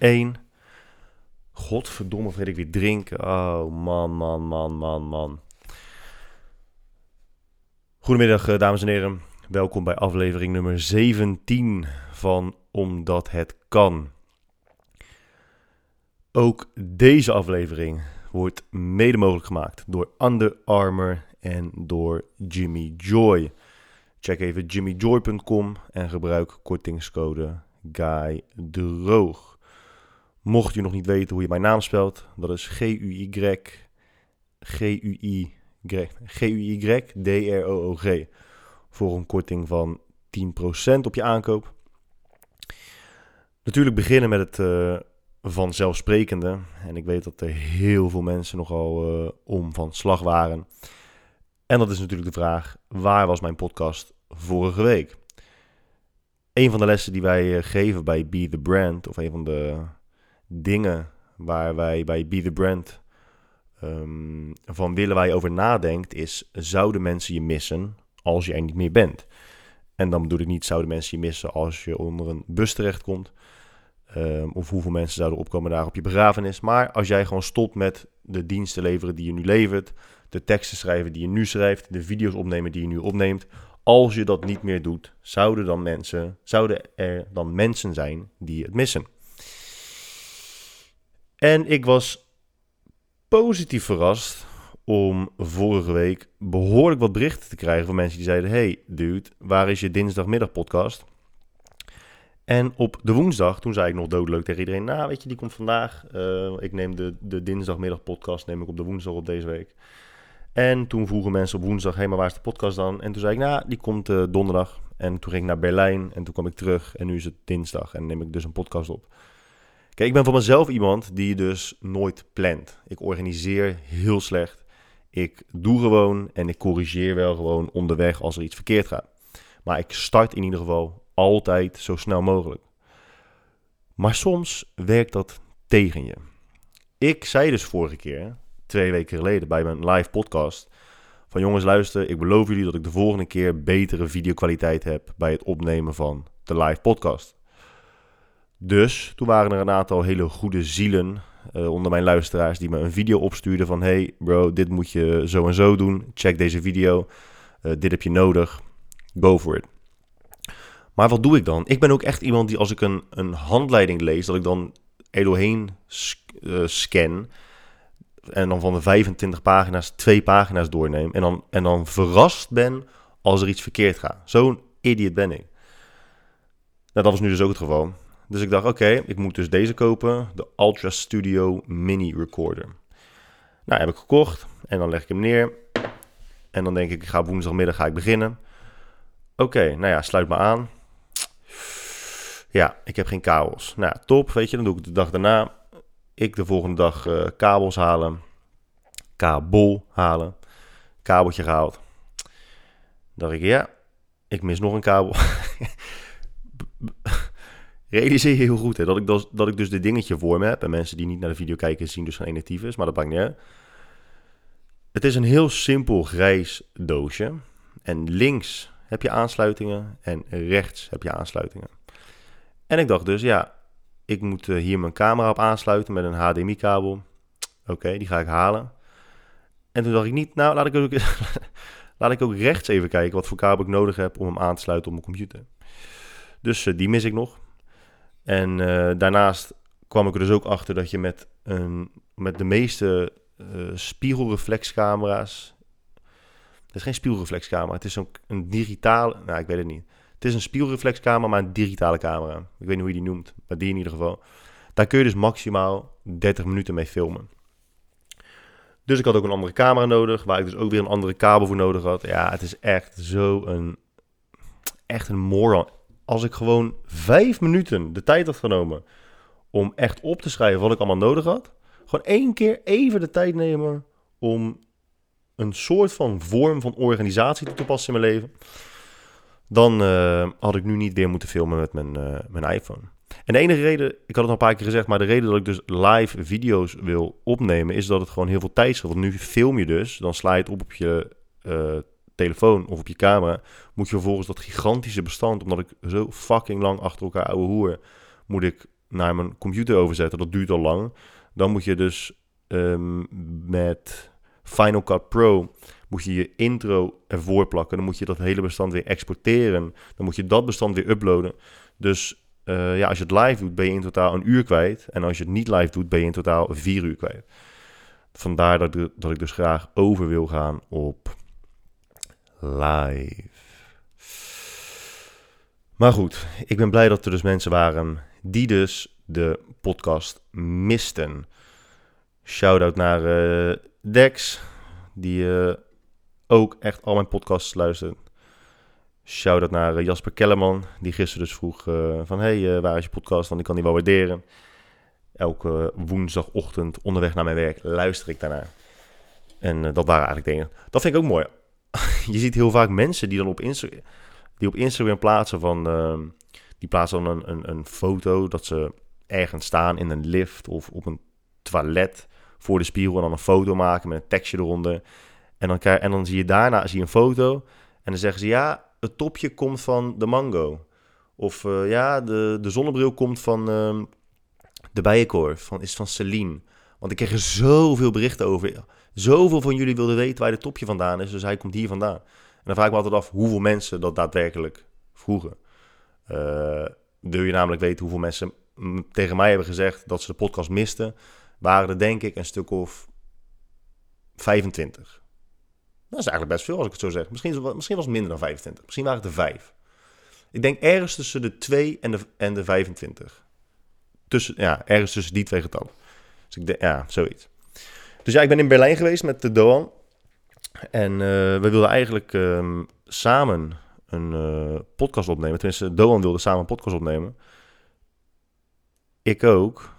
2, 1. Godverdomme, vergeet ik weer drinken. Oh, man, man, man, man, man. Goedemiddag, eh, dames en heren. Welkom bij aflevering nummer 17 van Omdat het kan. Ook deze aflevering wordt mede mogelijk gemaakt door Under Armour en door Jimmy Joy. Check even jimmyjoy.com en gebruik kortingscode Guy Droog. Mocht je nog niet weten hoe je mijn naam spelt, dat is G-U-Y G-U-I G-U-Y D-R-O-O-G voor een korting van 10% op je aankoop. Natuurlijk beginnen met het uh, vanzelfsprekende. En ik weet dat er heel veel mensen nogal uh, om van slag waren. En dat is natuurlijk de vraag: waar was mijn podcast vorige week? Een van de lessen die wij uh, geven bij Be the Brand, of een van de dingen waar wij bij Be the Brand um, van willen je over nadenkt, is: zouden mensen je missen als je er niet meer bent? En dan bedoel ik niet: zouden mensen je missen als je onder een bus terechtkomt? Um, of hoeveel mensen zouden opkomen daar op je begrafenis. Maar als jij gewoon stopt met de diensten leveren die je nu levert, de teksten schrijven die je nu schrijft, de video's opnemen die je nu opneemt. Als je dat niet meer doet, zouden, dan mensen, zouden er dan mensen zijn die het missen. En ik was positief verrast om vorige week behoorlijk wat berichten te krijgen van mensen die zeiden: Hey dude, waar is je dinsdagmiddag podcast? En op de woensdag, toen zei ik nog doodleuk tegen iedereen: Nou, weet je, die komt vandaag. Uh, ik neem de, de dinsdagmiddag podcast neem ik op de woensdag op deze week. En toen vroegen mensen op woensdag: Hé, hey, maar waar is de podcast dan? En toen zei ik: Nou, die komt uh, donderdag. En toen ging ik naar Berlijn en toen kwam ik terug. En nu is het dinsdag en neem ik dus een podcast op. Kijk, ik ben voor mezelf iemand die dus nooit plant. Ik organiseer heel slecht. Ik doe gewoon en ik corrigeer wel gewoon onderweg als er iets verkeerd gaat. Maar ik start in ieder geval altijd zo snel mogelijk. Maar soms werkt dat tegen je. Ik zei dus vorige keer, twee weken geleden bij mijn live podcast, van jongens luister, ik beloof jullie dat ik de volgende keer betere videokwaliteit heb bij het opnemen van de live podcast. Dus toen waren er een aantal hele goede zielen uh, onder mijn luisteraars die me een video opstuurden van hey bro, dit moet je zo en zo doen. Check deze video. Uh, dit heb je nodig. Go for it. Maar wat doe ik dan? Ik ben ook echt iemand die als ik een, een handleiding lees, dat ik dan er doorheen uh, scan. En dan van de 25 pagina's twee pagina's doorneem. En dan, en dan verrast ben als er iets verkeerd gaat. Zo'n idiot ben ik. Nou, dat was nu dus ook het geval. Dus ik dacht, oké, ik moet dus deze kopen. De Ultra Studio Mini Recorder. Nou, heb ik gekocht. En dan leg ik hem neer. En dan denk ik, ik ga woensdagmiddag ga ik beginnen. Oké, nou ja, sluit me aan. Ja, ik heb geen kabels. Nou, top, weet je. Dan doe ik de dag daarna. Ik de volgende dag uh, kabels halen. Kabel halen. Kabeltje gehaald. dacht ik, ja, ik mis nog een kabel. realiseer je heel goed hè, dat, ik dus, dat ik dus dit dingetje voor me heb. En mensen die niet naar de video kijken zien dus geen is, maar dat maakt niet uit. Het is een heel simpel grijs doosje. En links heb je aansluitingen en rechts heb je aansluitingen. En ik dacht dus, ja, ik moet eh, hier mijn camera op aansluiten met een HDMI-kabel. Oké, die ga ik halen. En toen dacht ik niet, nou, laat ik, ook, laat ik ook rechts even kijken wat voor kabel ik nodig heb om hem aan te sluiten op mijn computer. Dus uh, die mis ik nog. En uh, daarnaast kwam ik er dus ook achter dat je met, een, met de meeste uh, spiegelreflexcamera's. Het is geen spiegelreflexcamera, het is een, een digitale. Nou, ik weet het niet. Het is een spiegelreflexcamera, maar een digitale camera. Ik weet niet hoe je die noemt, maar die in ieder geval. Daar kun je dus maximaal 30 minuten mee filmen. Dus ik had ook een andere camera nodig, waar ik dus ook weer een andere kabel voor nodig had. Ja, het is echt zo een. Echt een moron als ik gewoon vijf minuten de tijd had genomen om echt op te schrijven wat ik allemaal nodig had. Gewoon één keer even de tijd nemen om een soort van vorm van organisatie te passen in mijn leven. Dan uh, had ik nu niet weer moeten filmen met mijn, uh, mijn iPhone. En de enige reden, ik had het al een paar keer gezegd, maar de reden dat ik dus live video's wil opnemen, is dat het gewoon heel veel tijd scheelt. Want nu film je dus, dan sla je het op op je uh, telefoon of op je camera, moet je vervolgens dat gigantische bestand, omdat ik zo fucking lang achter elkaar ouwe hoer, moet ik naar mijn computer overzetten. Dat duurt al lang. Dan moet je dus ehm, met Final Cut Pro moet je je intro ervoor plakken. Dan moet je dat hele bestand weer exporteren. Dan moet je dat bestand weer uploaden. Dus uh, ja, als je het live doet, ben je in totaal een uur kwijt. En als je het niet live doet, ben je in totaal vier uur kwijt. Vandaar dat, dat ik dus graag over wil gaan op live. Maar goed, ik ben blij dat er dus mensen waren die dus de podcast misten. Shout-out naar uh, Dex, die uh, ook echt al mijn podcasts luistert. Shout-out naar uh, Jasper Kellerman, die gisteren dus vroeg van... hey, waar is je podcast? Want ik kan die wel waarderen. Elke woensdagochtend onderweg naar mijn werk luister ik daarnaar. En dat waren eigenlijk dingen. Dat vind ik ook mooi. je ziet heel vaak mensen die dan op Instagram die op Instagram plaatsen van... Ehm, die plaatsen dan een, een, een foto dat ze ergens staan in een lift of op een toilet voor de spiegel en dan een foto maken met een tekstje eronder. En dan, en dan zie je daarna zie je een foto en dan zeggen ze ja, het topje komt van de mango. Of uh, ja, de, de zonnebril komt van uh, de bijenkorf, van, is van Celine. Want ik kreeg er zoveel berichten over. Zoveel van jullie wilden weten waar de topje vandaan is, dus hij komt hier vandaan. En dan vraag ik me altijd af hoeveel mensen dat daadwerkelijk vroegen. Uh, je namelijk weten hoeveel mensen tegen mij hebben gezegd dat ze de podcast misten, waren er denk ik een stuk of 25. Dat is eigenlijk best veel als ik het zo zeg. Misschien, misschien was het minder dan 25. Misschien waren het er 5. Ik denk ergens tussen de 2 en de, en de 25. Tussen, ja, ergens tussen die twee getallen. Dus ik denk, ja, zoiets. Dus ja, ik ben in Berlijn geweest met de Doan. En uh, we wilden eigenlijk um, samen een uh, podcast opnemen. Tenminste, Doan wilde samen een podcast opnemen. Ik ook.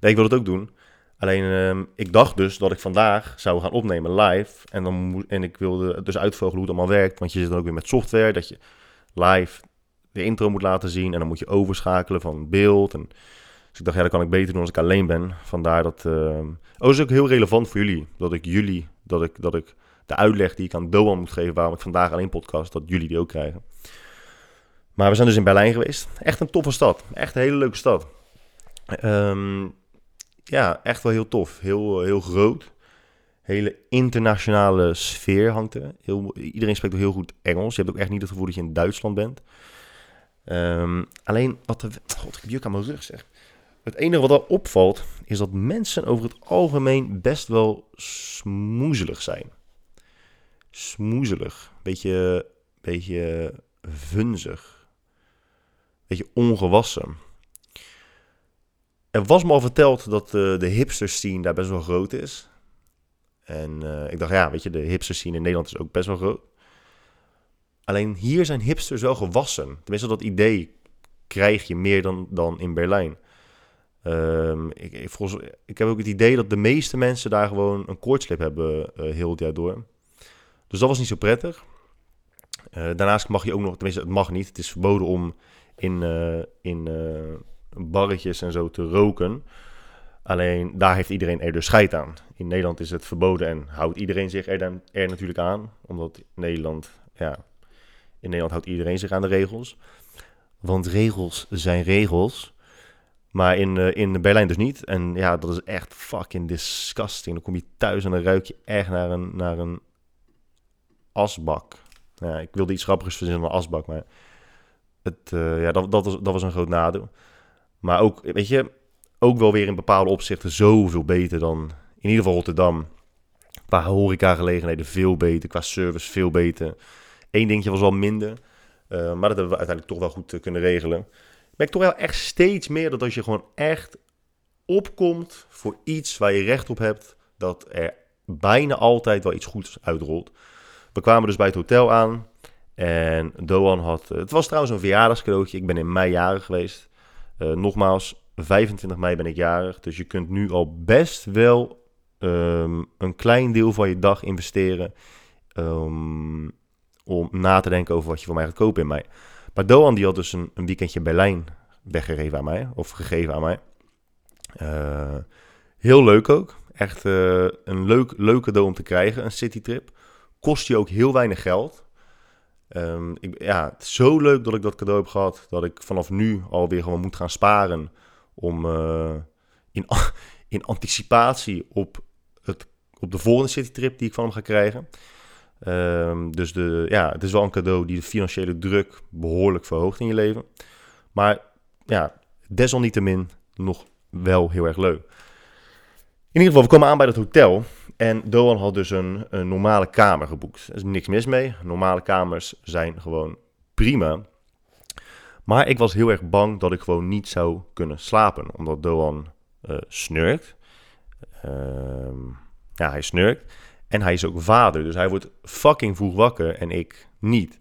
Nee, ik wilde het ook doen. Alleen, um, ik dacht dus dat ik vandaag zou gaan opnemen live. En, dan en ik wilde dus uitvogelen hoe het allemaal werkt. Want je zit dan ook weer met software. Dat je live de intro moet laten zien. En dan moet je overschakelen van beeld. En, dus ik dacht, ja, dat kan ik beter doen als ik alleen ben. Vandaar dat... Uh, oh, is ook heel relevant voor jullie. Dat ik jullie dat ik, dat ik de uitleg die ik aan Doan moet geven waarom ik vandaag alleen podcast, dat jullie die ook krijgen. Maar we zijn dus in Berlijn geweest. Echt een toffe stad. Echt een hele leuke stad. Um, ja, echt wel heel tof. Heel, heel groot. Hele internationale sfeer hangt er. Heel, iedereen spreekt ook heel goed Engels. Je hebt ook echt niet het gevoel dat je in Duitsland bent. Um, alleen, wat de... God, ik heb juk aan mijn rug zeg. Het enige wat er opvalt is dat mensen over het algemeen best wel smoezelig zijn. Smoezelig. Beetje, beetje vunzig. Beetje ongewassen. Er was me al verteld dat de, de hipster scene daar best wel groot is. En uh, ik dacht, ja, weet je, de hipster scene in Nederland is ook best wel groot. Alleen hier zijn hipsters wel gewassen. Tenminste, dat idee krijg je meer dan, dan in Berlijn. Um, ik, ik, volgens, ik heb ook het idee dat de meeste mensen daar gewoon een koortslip hebben uh, heel het jaar door. Dus dat was niet zo prettig. Uh, daarnaast mag je ook nog, tenminste het mag niet, het is verboden om in, uh, in barretjes en zo te roken. Alleen daar heeft iedereen er dus scheid aan. In Nederland is het verboden en houdt iedereen zich er, dan, er natuurlijk aan. Omdat Nederland, ja, in Nederland houdt iedereen zich aan de regels. Want regels zijn regels. Maar in, uh, in Berlijn dus niet. En ja, dat is echt fucking disgusting. Dan kom je thuis en dan ruik je echt naar een, naar een asbak. Ja, ik wilde iets grappigers verzinnen dan een asbak, maar het, uh, ja, dat, dat, was, dat was een groot nadeel. Maar ook, weet je, ook wel weer in bepaalde opzichten zoveel beter dan in ieder geval Rotterdam. Qua horeca-gelegenheden veel beter, qua service veel beter. Eén dingetje was wel minder, uh, maar dat hebben we uiteindelijk toch wel goed kunnen regelen merk toch wel echt steeds meer dat als je gewoon echt opkomt voor iets waar je recht op hebt, dat er bijna altijd wel iets goeds uitrolt. We kwamen dus bij het hotel aan en Doan had... Het was trouwens een verjaardagscadeautje. Ik ben in mei jarig geweest. Uh, nogmaals, 25 mei ben ik jarig. Dus je kunt nu al best wel um, een klein deel van je dag investeren... Um, om na te denken over wat je voor mij gaat kopen in mei. Maar Doan die had dus een, een weekendje Berlijn weggegeven aan mij. Of gegeven aan mij. Uh, heel leuk ook. Echt uh, een leuk, leuke cadeau om te krijgen. Een citytrip. Kost je ook heel weinig geld. Ehm, ik, ja, zo leuk dat ik dat cadeau heb gehad. Dat ik vanaf nu alweer gewoon moet gaan sparen. Om uh, in, in anticipatie op, het, op de volgende citytrip die ik van hem ga krijgen. Um, dus de, ja, het is wel een cadeau die de financiële druk behoorlijk verhoogt in je leven. Maar ja, desalniettemin nog wel heel erg leuk. In ieder geval, we komen aan bij het hotel. En Doan had dus een, een normale kamer geboekt. Er is niks mis mee. Normale kamers zijn gewoon prima. Maar ik was heel erg bang dat ik gewoon niet zou kunnen slapen. Omdat Doan uh, snurkt. Uh, ja, hij snurkt. En hij is ook vader. Dus hij wordt fucking vroeg wakker en ik niet.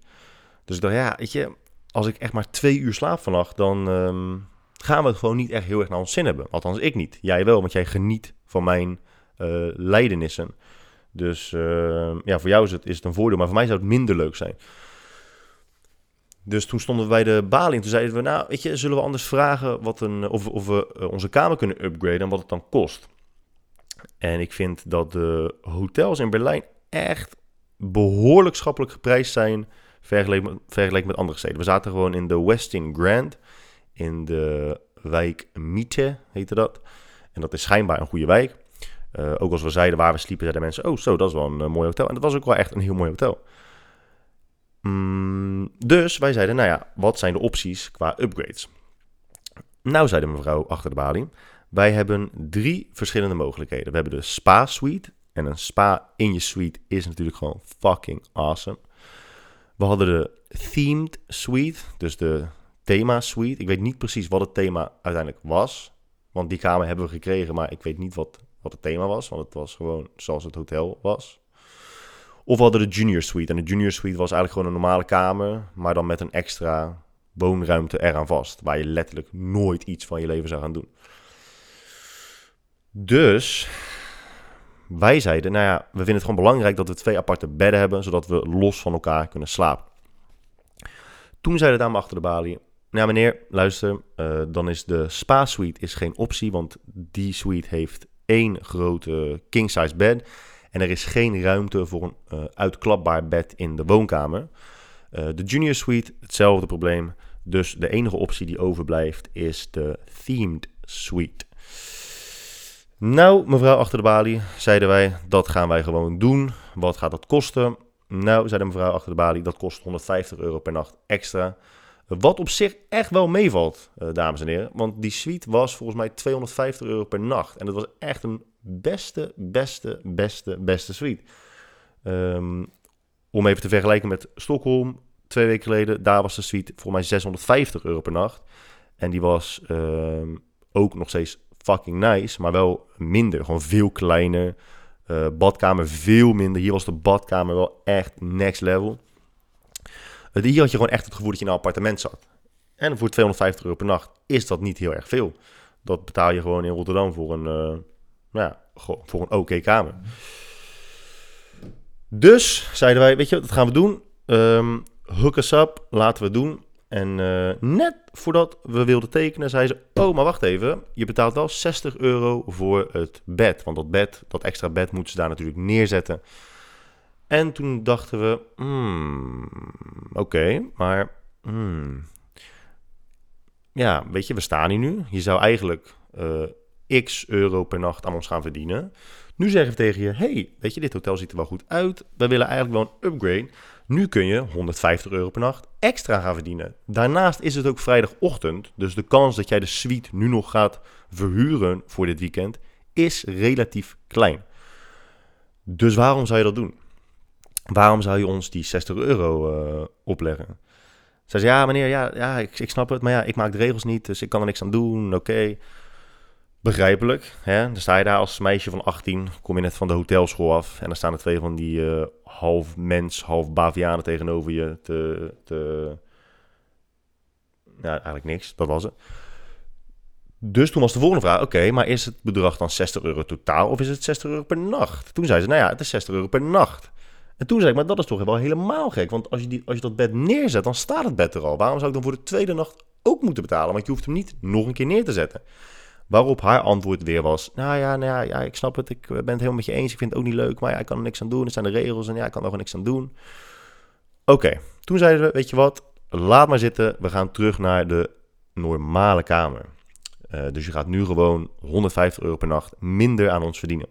Dus ik dacht, ja, weet je, als ik echt maar twee uur slaap vannacht, dan um, gaan we het gewoon niet echt heel erg naar ons zin hebben. Althans, ik niet. Jij wel, want jij geniet van mijn uh, leidenissen. Dus uh, ja, voor jou is het, is een voordeel, maar voor mij zou het minder leuk zijn. Dus toen stonden we bij de balie en toen zeiden we, nou, weet je, zullen we anders vragen wat een, of, of we uh, onze kamer kunnen upgraden en wat het dan kost. En ik vind dat de hotels in Berlijn echt behoorlijk schappelijk geprijsd zijn vergeleken met, andere steden. We zaten gewoon in de Westin Grand, in de wijk Miete heette dat. En dat is schijnbaar een goede wijk. Uh, ook als we zeiden waar we sliepen, zeiden mensen: Oh, zo, dat is wel een uh, mooi hotel. En dat was ook wel echt een heel mooi hotel. Mm, dus wij zeiden: Nou ja, wat zijn de opties qua upgrades? Nou, zei de mevrouw achter de balie: Wij hebben drie verschillende mogelijkheden. We hebben de Spa Suite. En een spa in je suite is natuurlijk gewoon fucking awesome. We hadden de Themed Suite, dus de thema suite. Ik weet niet precies wat het thema uiteindelijk was. Want die kamer hebben we gekregen, maar ik weet niet wat wat het thema was, want het was gewoon zoals het hotel was. Of we hadden de junior suite. En de junior suite was eigenlijk gewoon een normale kamer, maar dan met een extra woonruimte eraan vast, waar je letterlijk nooit iets van je leven zou gaan doen. Dus wij zeiden, nou ja, we vinden het gewoon belangrijk dat we twee aparte bedden hebben, zodat we los van elkaar kunnen slapen. Toen zei de dame achter de balie, nou meneer, luister, uh, dan is de spa suite is geen optie, want die suite heeft één grote king-size bed. En er is geen ruimte voor een uh, uitklapbaar bed in de woonkamer. Uh, de junior suite, hetzelfde probleem. Dus de enige optie die overblijft is de themed suite. Nou, mevrouw achter de balie, zeiden wij, dat gaan wij gewoon doen. Wat gaat dat kosten? Nou, zei de mevrouw achter de balie, dat kost 150 euro per nacht extra. Wat op zich echt wel meevalt, uh, dames en heren. Want die suite was volgens mij 250 euro per nacht. En dat was echt een beste, beste, beste, beste suite. Um, om even te vergelijken met Stockholm, twee weken geleden. Daar was de suite volgens mij 650 euro per nacht. En die was um, ook nog steeds fucking nice, maar wel minder. Gewoon veel kleiner. Uh, badkamer veel minder. Hier was de badkamer wel echt next level. Hier had je gewoon echt het gevoel dat je in een appartement zat. En voor 250 euro per nacht is dat niet heel erg veel. Dat betaal je gewoon in Rotterdam voor een, uh, ja, voor een oké kamer. Dus zeiden wij, weet je, dat gaan we doen. Um, hook us up, laten we het doen. En uh, net voordat we wilden tekenen, zei ze: Oh, maar wacht even. Je betaalt wel 60 euro voor het bed. Want dat bed, dat extra bed, moeten ze daar natuurlijk neerzetten. En toen dachten we, hmm, oké, maar hmm, ja, weet je, we staan hier nu. Je zou eigenlijk uh, x euro per nacht aan ons gaan verdienen. Nu zeggen we tegen je, hey, weet je, dit hotel ziet er wel goed uit. We willen eigenlijk wel een upgrade. Nu kun je 150 euro per nacht extra gaan verdienen. Daarnaast is het ook vrijdagochtend, dus de kans dat jij de suite nu nog gaat verhuren voor dit weekend is relatief klein. Dus waarom zou je dat doen? waarom zou je ons die 60 euro uh, opleggen? Zij ja meneer, ja, ja ik, ik, snap het, maar ja, ik maak de regels niet, dus ik kan er niks aan doen, oké. Begrijpelijk, hè? Dan sta je daar als meisje van 18, kom je net van de hotelschool af... en dan staan er twee van die uh, half mens, half bavianen tegenover je te... te... Ja, eigenlijk niks, dat was het. Dus toen was de volgende vraag, oké, maar is het bedrag dan 60 euro totaal of is het 60 euro per nacht? Toen zei ze, nou ja, het is 60 euro per nacht. En toen zei ik, maar dat is toch wel helemaal gek. Want als je, die, als je dat bed neerzet, dan staat het bed er al. Waarom zou ik dan voor de tweede nacht ook moeten betalen? Want je hoeft hem niet nog een keer neer te zetten. Waarop haar antwoord weer was, nou ja, nou ja, ik snap het. Ik ben het helemaal met je eens. Ik vind het ook niet leuk, maar ja, ik kan er niks aan doen. Er zijn de regels en ja, ik kan er gewoon niks aan doen. Oké. Toen zeiden we, weet je wat, laat maar zitten. We gaan terug naar de normale kamer. Uh, dus je gaat nu gewoon 150 euro per nacht minder aan ons verdienen.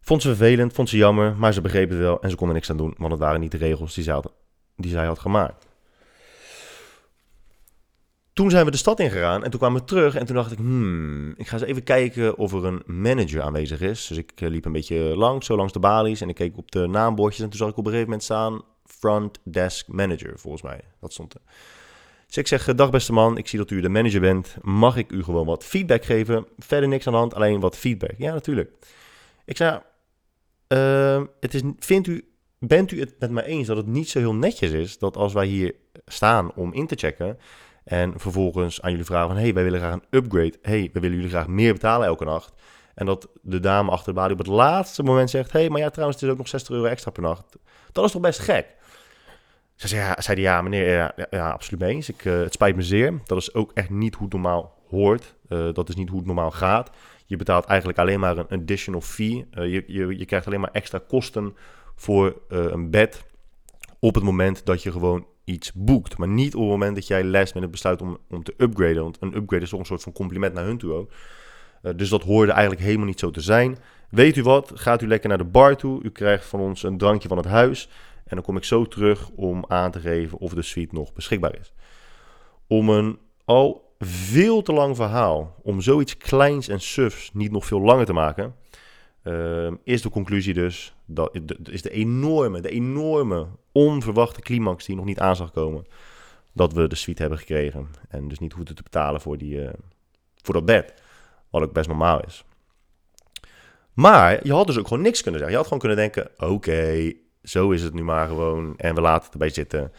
Vond ze vervelend, vond ze jammer, maar ze begrepen het wel en ze konden niks aan doen, want het waren niet de regels die zij had, die zij had gemaakt. Toen zijn we de stad ingegaan en toen kwamen we terug en toen dacht ik, hmm, ik ga eens even kijken of er een manager aanwezig is. Dus ik eh, liep een beetje langs, zo langs de balies en ik keek op de naambordjes en toen zag ik op een gegeven moment staan front desk manager, volgens mij. Dat stond er. Dus ik zeg, dag beste man, ik zie dat u de manager bent. Mag ik u gewoon wat feedback geven? Verder niks aan de hand, alleen wat feedback. Ja, natuurlijk. Ik zei, uh, het is, vindt u, bent u het met mij eens dat het niet zo heel netjes is dat als wij hier staan om in te checken en vervolgens aan jullie vragen van, hey, wij willen graag een upgrade. hey, we willen jullie graag meer betalen elke nacht. En dat de dame achter de balie op het laatste moment zegt, hey, maar ja, trouwens, het is ook nog 60 euro extra per nacht. Dat is toch best gek? Ze zei, ja, zei ja meneer, ja, ja absoluut mee eens. Ik, uh, het spijt me zeer. Dat is ook echt niet hoe het normaal hoort. Uh, dat is niet hoe het normaal gaat. Je betaalt eigenlijk alleen maar een additional fee. Uh, je, je, je krijgt alleen maar extra kosten voor een bed op het moment dat je gewoon iets boekt. Maar niet op het moment dat jij les met het besluit om, om te upgraden. Want een upgrade is toch een soort van compliment naar hun toe ook. dus dat hoorde eigenlijk helemaal niet zo te zijn. Weet u wat? Gaat u lekker naar de bar toe. U krijgt van ons een drankje van het huis. En dan kom ik zo terug om aan te geven of de suite nog beschikbaar is. Om een al veel te lang verhaal, om zoiets kleins en sufs niet nog veel langer te maken, uh, is de conclusie dus, dat is de enorme, de enorme, onverwachte climax die nog niet aan zag komen, dat we de suite hebben gekregen. En dus niet hoeven te betalen voor, die, uh, voor dat bed, wat ook best normaal is. Maar je had dus ook gewoon niks kunnen zeggen. Je had gewoon kunnen denken, oké, zo is het nu maar gewoon. En we laten het erbij zitten.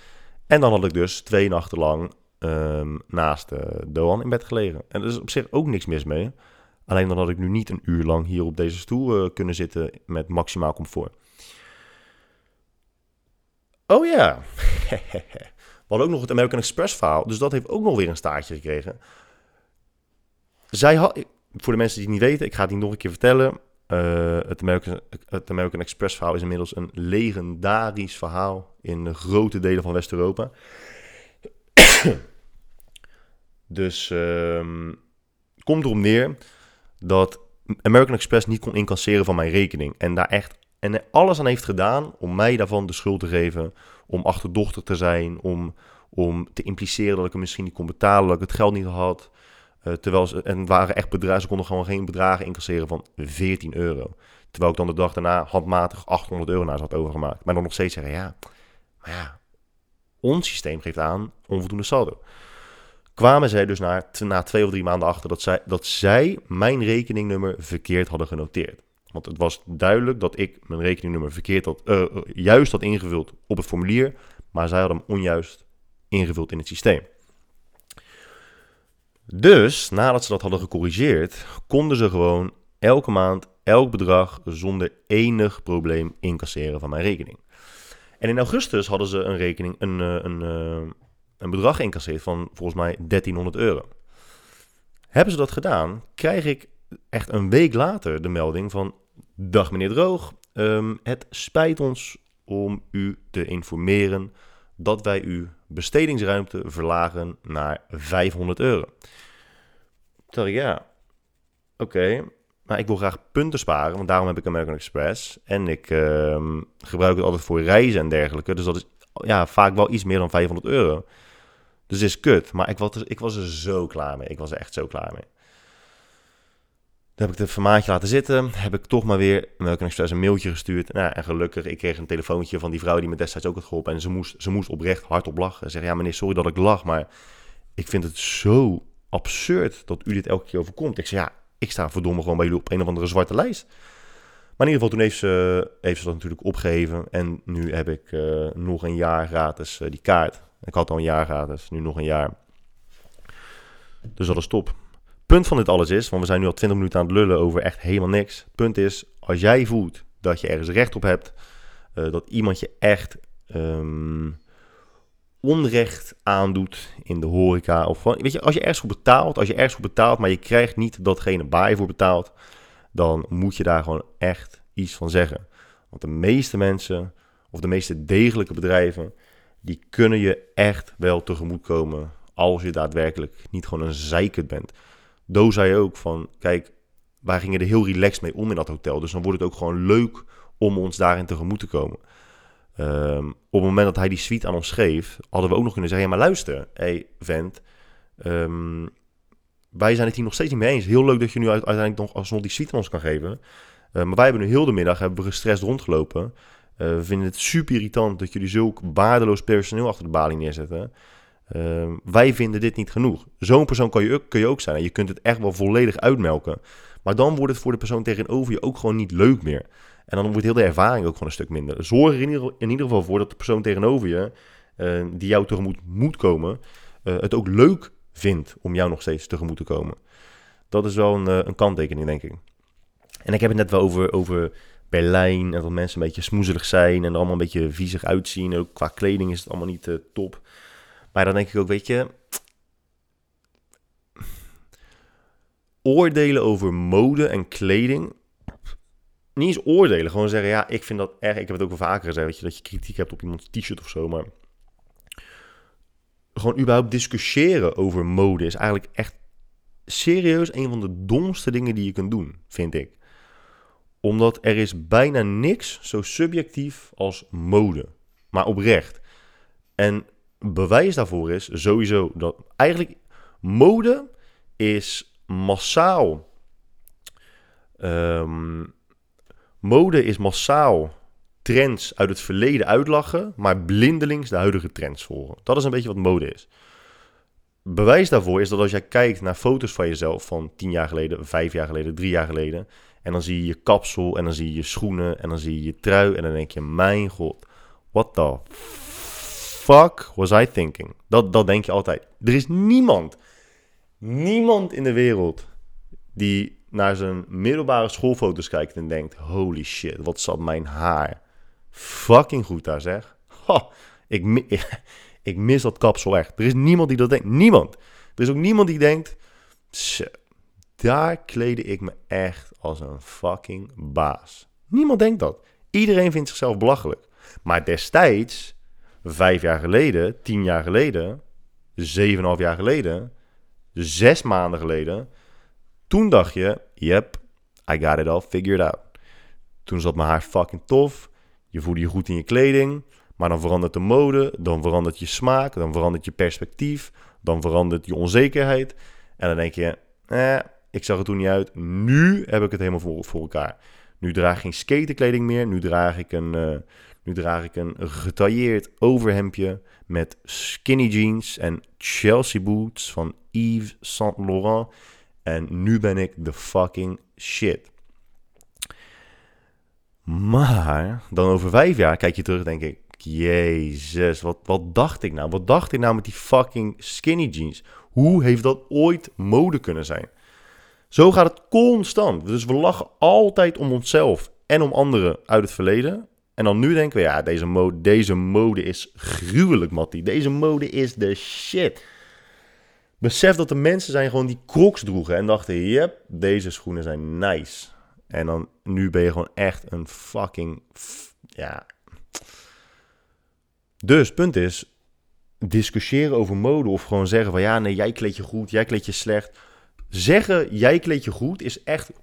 En dan had ik dus twee nachten lang um, naast uh, Doan in bed gelegen. En er is op zich ook niks mis mee. Alleen dan had ik nu niet een uur lang hier op deze stoel uh, kunnen zitten met maximaal comfort. Oh ja, we hadden ook nog het American Express verhaal. Dus dat heeft ook nog weer een staartje gekregen. Zij had, voor de mensen die het niet weten, ik ga het niet nog een keer vertellen. Uh, het, American, het American Express verhaal is inmiddels een legendarisch verhaal in grote delen van West-Europa. dus um, komt erop neer dat American Express niet kon incasseren van mijn rekening. En daar echt en alles aan heeft gedaan om mij daarvan de schuld te geven. Om achterdochter te zijn. Om, om te impliceren dat ik hem misschien niet kon betalen. Dat ik het geld niet had. Uh, terwijl ze, en waren echt bedragen, ze konden gewoon geen bedragen incasseren van 14 euro. Terwijl ik dan de dag daarna handmatig 800 euro naar ze had overgemaakt. Maar dan nog steeds zeggen, ja, maar ja, ons systeem geeft aan onvoldoende saldo. Kwamen zij dus na, na twee of drie maanden achter dat zij, dat zij mijn rekeningnummer verkeerd hadden genoteerd. Want het was duidelijk dat ik mijn rekeningnummer verkeerd had, uh, juist had ingevuld op het formulier, maar zij hadden hem onjuist ingevuld in het systeem. Dus nadat ze dat hadden gecorrigeerd, konden ze gewoon elke maand elk bedrag zonder enig probleem incasseren van mijn rekening. En in augustus hadden ze een rekening, een, eh, een, eh, een bedrag incasseerd van volgens mij 1300 euro. Hebben ze dat gedaan, krijg ik echt een week later de melding van: Dag meneer Droog, um, het spijt ons om u te informeren dat wij uw bestedingsruimte verlagen naar 500 euro. Toen ja, oké, maar ik wil graag punten sparen, want daarom heb ik American Express. En ik uh, gebruik het altijd voor reizen en dergelijke. Dus dat is ja, vaak wel iets meer dan 500 euro. Dus is kut. Maar ik was, ik was er zo klaar mee. Ik was er echt zo klaar mee. Dan heb ik het formaatje laten zitten. Heb ik toch maar weer American Express een mailtje gestuurd. Nou, en gelukkig, ik kreeg een telefoontje van die vrouw die me destijds ook had geholpen. En ze moest, ze moest oprecht hardop lachen. Zeggen, ja meneer, sorry dat ik lach, maar ik vind het zo absurd dat u dit elke keer overkomt. Ik zei, ja, ik sta verdomme gewoon bij jullie op een of andere zwarte lijst. Maar in ieder geval, toen heeft ze, heeft ze dat natuurlijk opgegeven. En nu heb ik uh, nog een jaar gratis uh, die kaart. Ik had al een jaar gratis, nu nog een jaar. Dus dat is top. Punt van dit alles is, want we zijn nu al 20 minuten aan het lullen over echt helemaal niks. Punt is, als jij voelt dat je ergens recht op hebt, uh, dat iemand je echt um, onrecht aandoet in de horeca. Of gewoon, weet je, als je ergens voor betaalt, als je ergens voor betaalt, maar je krijgt niet datgene waar je voor betaalt, dan moet je daar gewoon echt iets van zeggen. Want de meeste mensen of de meeste degelijke bedrijven, die kunnen je echt wel tegemoetkomen als je daadwerkelijk niet gewoon een zeikert bent. Do zei ook van, kijk, wij gingen er heel relaxed mee om in dat hotel. Dus dan wordt het ook gewoon leuk om ons daarin tegemoet te komen. Ehm, op het moment dat hij die suite aan ons schreef, hadden we ook nog kunnen zeggen: ja, maar luister, hey vent, ehm, wij zijn het hier nog steeds niet mee eens. Heel leuk dat je nu uiteindelijk nog alsnog die suite aan ons kan geven. Uh, maar wij hebben nu heel de middag hebben we gestrest rondgelopen. Uh, we vinden het super irritant dat jullie zulk waardeloos personeel achter de balie neerzetten. Uh, wij vinden dit niet genoeg. Zo'n persoon kan je, kun je ook zijn. Je kunt het echt wel volledig uitmelken. Maar dan wordt het voor de persoon tegenover je ook gewoon niet leuk meer. En dan wordt heel de ervaring ook gewoon een stuk minder. Zorg er in ieder, geval voor dat de persoon tegenover je, uh, die jou tegemoet moet komen, het ook leuk vindt om jou nog steeds tegemoet te komen. Dat is wel een, een kanttekening, denk ik. En ik heb het net wel over, over Berlijn en dat mensen een beetje smoezelig zijn en er allemaal een beetje viezig uitzien. Ook qua kleding is het allemaal niet top. Maar dan denk ik ook, weet je, oordelen over mode en kleding. Niet eens oordelen, gewoon zeggen, ja, ik vind dat erg. Ik heb het ook wel vaker gezegd, weet je, dat je kritiek hebt op iemands t-shirt of zo, maar gewoon überhaupt discussiëren over mode is eigenlijk echt serieus een van de domste dingen die je kunt doen, vind ik. Omdat er is bijna niks zo subjectief als mode, maar oprecht. En bewijs daarvoor is sowieso dat eigenlijk mode is massaal. Um, mode is massaal trends uit het verleden uitlachen, maar blindelings de huidige trends volgen. Dat is een beetje wat mode is. Bewijs daarvoor is dat als jij kijkt naar foto's van jezelf van tien jaar geleden, vijf jaar geleden, drie jaar geleden, en dan zie je je kapsel en dan zie je je schoenen en dan zie je je trui en dan denk je, mijn god, what the fuck was I thinking? Dat, dat denk je altijd. Er is niemand, niemand in de wereld die naar zijn middelbare schoolfoto's kijkt en denkt: holy shit, wat zat mijn haar fucking goed daar zeg. ik, ik mis dat kapsel echt. Er is niemand die dat denkt. Niemand. Er is ook niemand die denkt: daar klede ik me echt als een fucking baas. Niemand denkt dat. Iedereen vindt zichzelf belachelijk. Maar destijds vijf jaar geleden, tien jaar geleden, zeven en half jaar geleden, zes maanden geleden, toen dacht je, yep, I got it all figured out. Toen zat mijn haar fucking tof, je voelde je goed in je kleding, maar dan verandert de mode, dan verandert je smaak, dan verandert je perspectief, dan verandert je onzekerheid. En dan denk je, eh, ik zag er toen niet uit, nu heb ik het helemaal voor, voor elkaar. Nu draag ik geen skaterkleding meer, nu draag ik een... Uh, nu draag ik een getailleerd overhemdje met skinny jeans en Chelsea boots van Yves Saint Laurent. En nu ben ik de fucking shit. Maar dan over vijf jaar kijk je terug denk ik... Jezus, wat, wat dacht ik nou? Wat dacht ik nou met die fucking skinny jeans? Hoe heeft dat ooit mode kunnen zijn? Zo gaat het constant. Dus we lachen altijd om onszelf en om anderen uit het verleden. En dan nu denken we, ja, deze mode, deze mode is gruwelijk, Mattie. Deze mode is de shit. Besef dat er mensen zijn gewoon die crocs droegen en dachten, yep, deze schoenen zijn nice. En dan, nu ben je gewoon echt een fucking, ja. Dus, punt is, discussiëren over mode of gewoon zeggen van, ja, nee, jij kleed je goed, jij kleed je slecht. Zeggen, jij kleed je goed, is echt 100%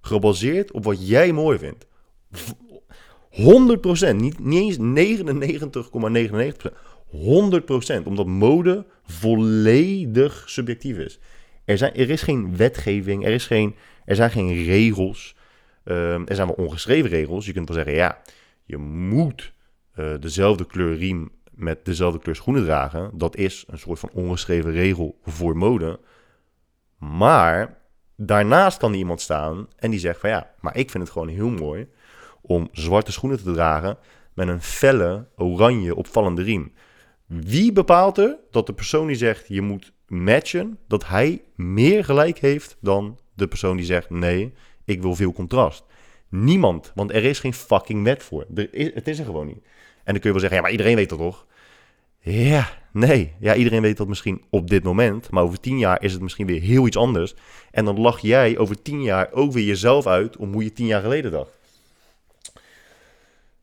gebaseerd op wat jij mooi vindt. 100%, niet, niet eens 99,99%. 100%, omdat mode volledig subjectief is. Er, zijn, er is geen wetgeving, er, is geen, er zijn geen regels. Um, er zijn wel ongeschreven regels. Je kunt wel zeggen, ja, je moet uh, dezelfde kleur riem met dezelfde kleur schoenen dragen. Dat is een soort van ongeschreven regel voor mode. Maar daarnaast kan iemand staan en die zegt van ja, maar ik vind het gewoon heel mooi om zwarte schoenen te dragen met een felle, oranje, opvallende riem. Wie bepaalt er dat de persoon die zegt je moet matchen, dat hij meer gelijk heeft dan de persoon die zegt nee, ik wil veel contrast? Niemand, want er is geen fucking wet voor. Is, het is er gewoon niet. En dan kun je wel zeggen, ja, maar iedereen weet dat toch? Ja, nee. Ja, iedereen weet dat misschien op dit moment. Maar over tien jaar is het misschien weer heel iets anders. En dan lach jij over tien jaar ook weer jezelf uit om hoe je tien jaar geleden dacht.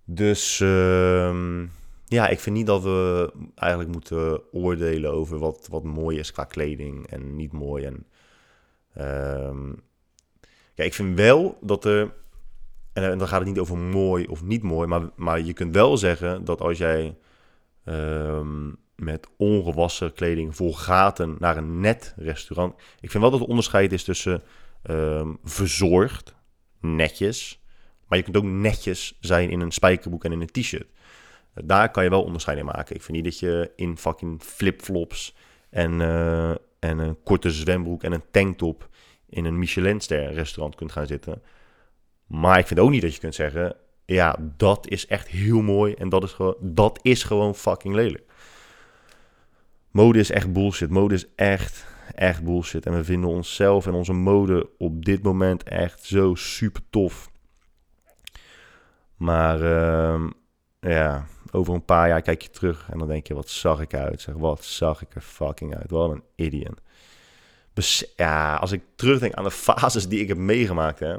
Dus ehm, ja, ik vind niet dat we eigenlijk moeten oordelen over wat, wat mooi is qua kleding en niet mooi. En, ehm, ja, ik vind wel dat er, en dan gaat het niet over mooi of niet mooi, maar, maar je kunt wel zeggen dat als jij ehm, met ongewassen kleding vol gaten naar een net restaurant. Ik vind wel dat het onderscheid is tussen verzorgd, netjes, maar je kunt ook netjes zijn in een spijkerbroek en in een t-shirt. Daar kan je wel onderscheid in maken. Ik vind niet dat je in fucking flipflops en, uh, en een korte zwembroek en een tanktop in een Michelinster restaurant kunt gaan zitten. Maar ik vind ook niet dat je kunt zeggen, ja, dat is echt heel mooi en dat is gewoon, dat is gewoon fucking lelijk. Mode is echt bullshit. Mode is echt, echt bullshit. En we vinden onszelf en onze mode op dit moment echt zo super tof. Maar uh, ja, over een paar jaar kijk je terug en dan denk je, wat zag ik uit? Zeg, wat zag ik er fucking uit? Wat een idiot. ja, als ik terugdenk aan de fases die ik heb meegemaakt, hè.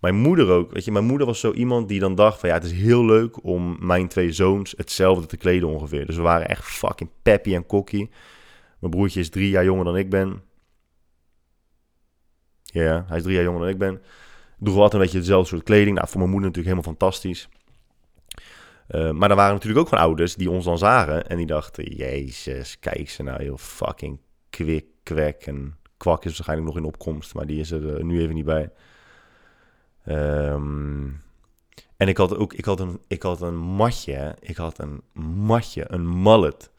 Mijn moeder ook, weet je, mijn moeder was zo iemand die dan dacht van, ja, het is heel leuk om mijn twee zoons hetzelfde te kleden ongeveer. Dus we waren echt fucking peppy en cocky. Mijn broertje is drie jaar jonger dan ik ben. Ja, hij is drie jaar jonger dan ik ben. Droeg altijd een beetje dezelfde soort kleding. Nou, voor mijn moeder natuurlijk helemaal fantastisch. Uh, maar er waren natuurlijk ook van ouders die ons dan zagen en die dachten: Jezus, kijk ze nou, heel fucking kwik, kwek. En kwak is waarschijnlijk nog in opkomst, maar die is er uh, nu even niet bij. Um, en ik had ook, ik had een, ik had een matje, ik had een matje, een mullet.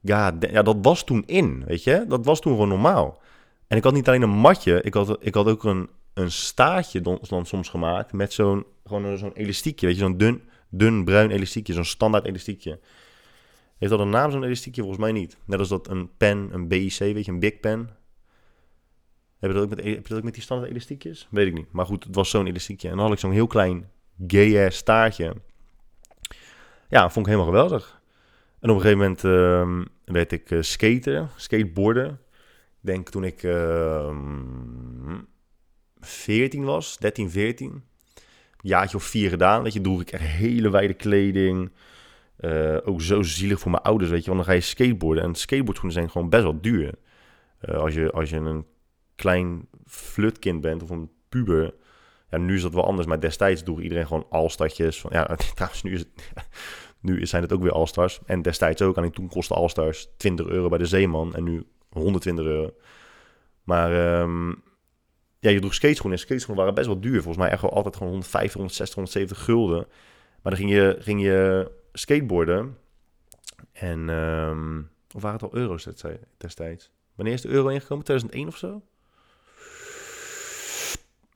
Ja, ja, dat was toen in, weet je? Dat was toen gewoon normaal. En ik had niet alleen een matje, ik had, ik had ook een, een staartje dan, dan soms gemaakt met zo'n gewoon zo'n elastiekje, weet je, zo'n dun, dun bruin elastiekje, zo'n standaard elastiekje. Heeft dat een naam, zo'n elastiekje? Volgens mij niet. Net als dat een pen, een BIC, weet je, een Big Pen. Heb je dat ook met, heb je dat ook met die standaard elastiekjes? Weet ik niet. Maar goed, het was zo'n elastiekje. En dan had ik zo'n heel klein gay staartje. Ja, vond ik helemaal geweldig. En op een gegeven moment uh, werd ik uh, skater, skateboarden. Ik denk toen ik uh, 14 was, 13, 14. Jaartje of vier gedaan, weet je, droeg ik echt hele wijde kleding. Uh, ook zo zielig voor mijn ouders, weet je, want dan ga je skateboarden. En skateboardschoenen zijn gewoon best wel duur. Uh, als, je, als je een klein flutkind bent of een puber, ja, nu is dat wel anders, maar destijds droeg iedereen gewoon alstartjes. Van, ja, trouwens, nu, is het, nu zijn het ook weer alstars. En destijds ook, en toen kostte alstars 20 euro bij de Zeeman en nu 120 euro. Maar um, ja, je droeg skateschoenen. En skateschoenen waren best wel duur. Volgens mij echt wel altijd gewoon 150, 160, 170 gulden. Maar dan ging je, ging je skateboarden. En, um, of waren het al euro's destijds? Wanneer is de euro ingekomen? 2001 of zo?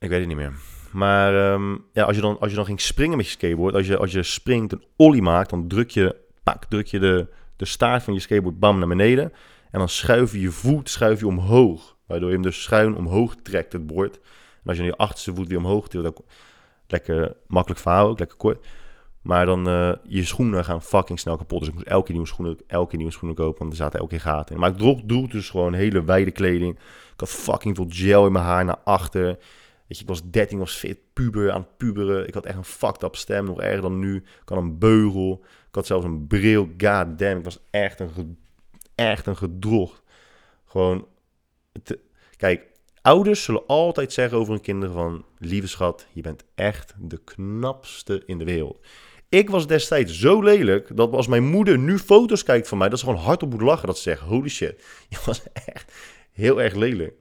Ik weet het niet meer. Maar um, ja, als je, dan, als je dan ging springen met je skateboard, als je, als je springt een ollie maakt, dan druk je, pak, druk je de, de staart van je skateboard bam naar beneden. En dan schuif je je voet schuif je omhoog. Waardoor je hem dus schuin omhoog trekt, het bord. En als je dan je achterste voet weer omhoog tilt, lekker makkelijk verhaal, ook lekker kort. Maar dan uh, je schoenen gaan fucking snel kapot. Dus ik moest elke nieuwe schoenen, elke nieuwe schoenen kopen, want er zaten elke keer gaten in. Maar ik droeg dus gewoon hele wijde kleding. Ik had fucking veel gel in mijn haar naar achter. Ik was 13, was puber aan het puberen. Ik had echt een fucked up stem, nog erger dan nu. Ik had een beugel. Ik had zelfs een bril. God damn, ik was echt een, echt een gedrocht. Gewoon kijk, ouders zullen altijd zeggen over hun kinderen van... Lieve schat, je bent echt de knapste in de wereld. Ik was destijds zo lelijk dat als mijn moeder nu foto's kijkt van mij... dat ze gewoon hardop moet lachen. Dat ze zegt, holy shit, je was echt heel erg lelijk.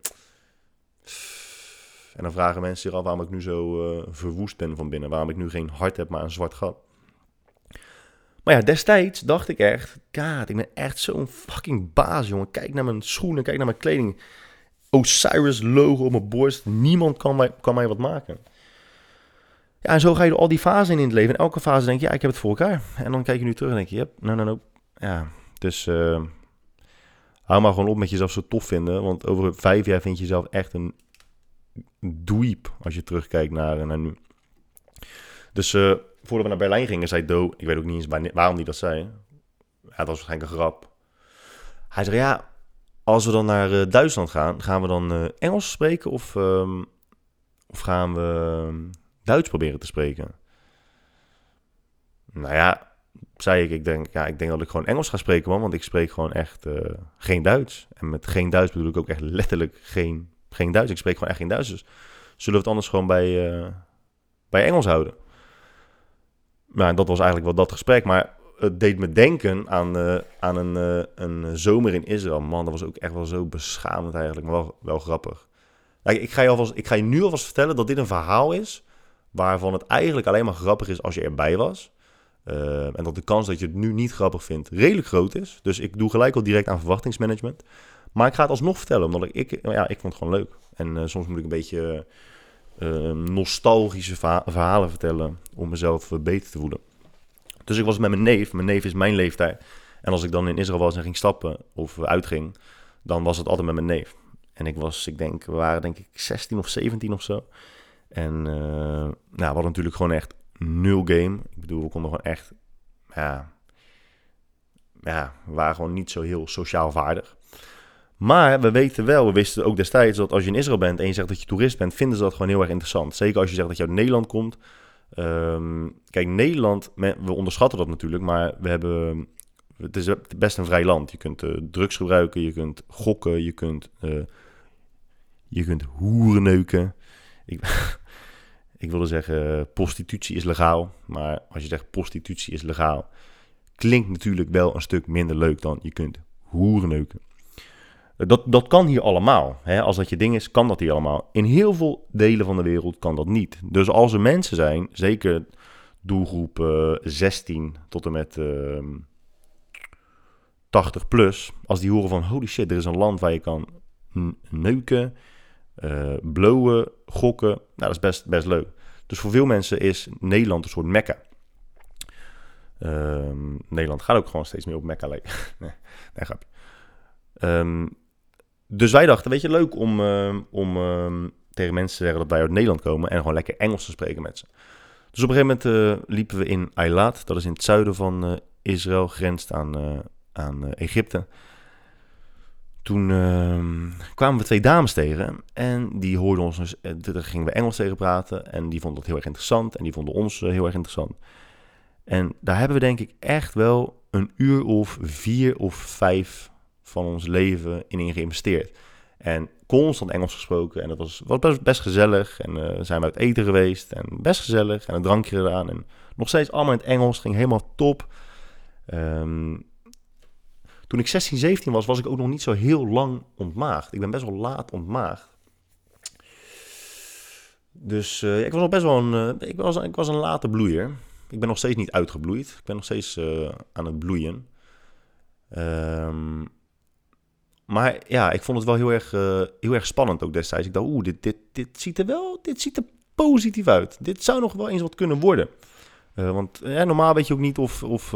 En dan vragen mensen zich af waarom ik nu zo uh, verwoest ben van binnen. Waarom ik nu geen hart heb, maar een zwart gat. Maar ja, destijds dacht ik echt, god, ik ben echt zo'n fucking baas, jongen. Kijk naar mijn schoenen, kijk naar mijn kleding. Osiris logo op mijn borst. Niemand kan mij, kan mij wat maken. Ja, en zo ga je door al die fasen in in het leven. En elke fase denk je, ja, ik heb het voor elkaar. En dan kijk je nu terug en denk je, yep, nou, nou, nou. Ja, dus uh, hou maar gewoon op met jezelf zo tof vinden. Want over vijf jaar vind je jezelf echt een dweep als je terugkijkt naar, naar nu. Dus uh, voordat we naar Berlijn gingen, zei Do, ik weet ook niet eens waarom hij dat zei. Ja, dat was waarschijnlijk een grap. Hij zei, ja, als we dan naar uh, Duitsland gaan, gaan we dan Engels spreken of, um, of gaan we um, Duits proberen te spreken? Nou ja, zei ik, ik denk, ja, ik denk dat ik gewoon Engels ga spreken, man. Want ik spreek gewoon echt geen Duits. En met geen Duits bedoel ik ook echt letterlijk geen, geen Duits. Ik spreek gewoon echt geen Duits. Dus zullen we het anders gewoon bij, uh, bij Engels houden? Nou, dat was eigenlijk wel dat gesprek. Maar het deed me denken aan, uh, aan een, een zomer in Israël. Man, dat was ook echt wel zo beschamend eigenlijk. Maar wel, wel grappig. Ik, ga je alvast, ik ga je nu alvast vertellen dat dit een verhaal is... waarvan het eigenlijk alleen maar grappig is als je erbij was... En dat de kans dat je het nu niet grappig vindt redelijk groot is. Dus ik doe gelijk al direct aan verwachtingsmanagement. Maar ik ga het alsnog vertellen, omdat ik, ik ja, ik vond het gewoon leuk. En uh, soms moet ik een beetje uh, nostalgische verha verhalen vertellen om mezelf beter te voelen. Dus ik was met mijn neef. Mijn neef is mijn leeftijd. En als ik dan in Israël was en ging stappen of uitging, dan was het altijd met mijn neef. En ik was, ik denk, we waren denk ik 16 of 17 of zo. En nou, we hadden natuurlijk gewoon echt nul game. Ik bedoel, we konden gewoon echt, ja, ja, we waren gewoon niet zo heel sociaal vaardig. Maar we weten wel, we wisten ook destijds dat als je in Israël bent en je zegt dat je toerist bent, vinden ze dat gewoon heel erg interessant. Zeker als je zegt dat je uit Nederland komt. Um, kijk, Nederland, we onderschatten dat natuurlijk, maar we hebben, het is best een vrij land. Je kunt uh, drugs gebruiken, je kunt gokken, je kunt, uh, je kunt hoeren neuken. Ik, ik wilde zeggen, prostitutie is legaal. Maar als je zegt prostitutie is legaal, klinkt natuurlijk wel een stuk minder leuk dan je kunt hoeren neuken. Dat, dat kan hier allemaal. Hè? Als dat je ding is, kan dat hier allemaal. In heel veel delen van de wereld kan dat niet. Dus als er mensen zijn, zeker doelgroep uh, 16 tot en met uh, 80 plus, als die horen van holy shit, er is een land waar je kan neuken, uh, blowen, gokken. Nou, dat is best, best leuk. Dus voor veel mensen is Nederland een soort mekka. Um, Nederland gaat ook gewoon steeds meer op mekka lijken. nee, grapje. Um, dus wij dachten, weet je, leuk om, uh, om uh, tegen mensen te zeggen dat wij uit Nederland komen en gewoon lekker Engels te spreken met ze. Dus op een gegeven moment uh, liepen we in Eilat, dat is in het zuiden van Israël, grenst aan, aan Egypte toen uh, kwamen we twee dames tegen en die hoorden ons, dus, daar gingen we Engels tegen praten en die vonden dat heel erg interessant en die vonden ons heel erg interessant. En daar hebben we denk ik echt wel een uur of vier of vijf van ons leven in geïnvesteerd. En constant Engels gesproken en dat was, was best, best gezellig en uh, zijn we uit eten geweest en best gezellig en een drankje gedaan en nog steeds allemaal in het Engels, ging helemaal top. Um, toen ik 16, 17 was, was ik ook nog niet zo heel lang ontmaagd. Ik ben best wel laat ontmaagd. Dus uh, ik was nog best wel een, uh, ik was, ik was een late bloeier. Ik ben nog steeds niet uitgebloeid. Ik ben nog steeds aan het bloeien. Um, maar ja, ik vond het wel heel erg, heel erg spannend ook destijds. Ik dacht, oeh, dit, dit, dit ziet er wel dit ziet er positief uit. Dit zou nog wel eens wat kunnen worden. want normaal weet je ook niet of, of,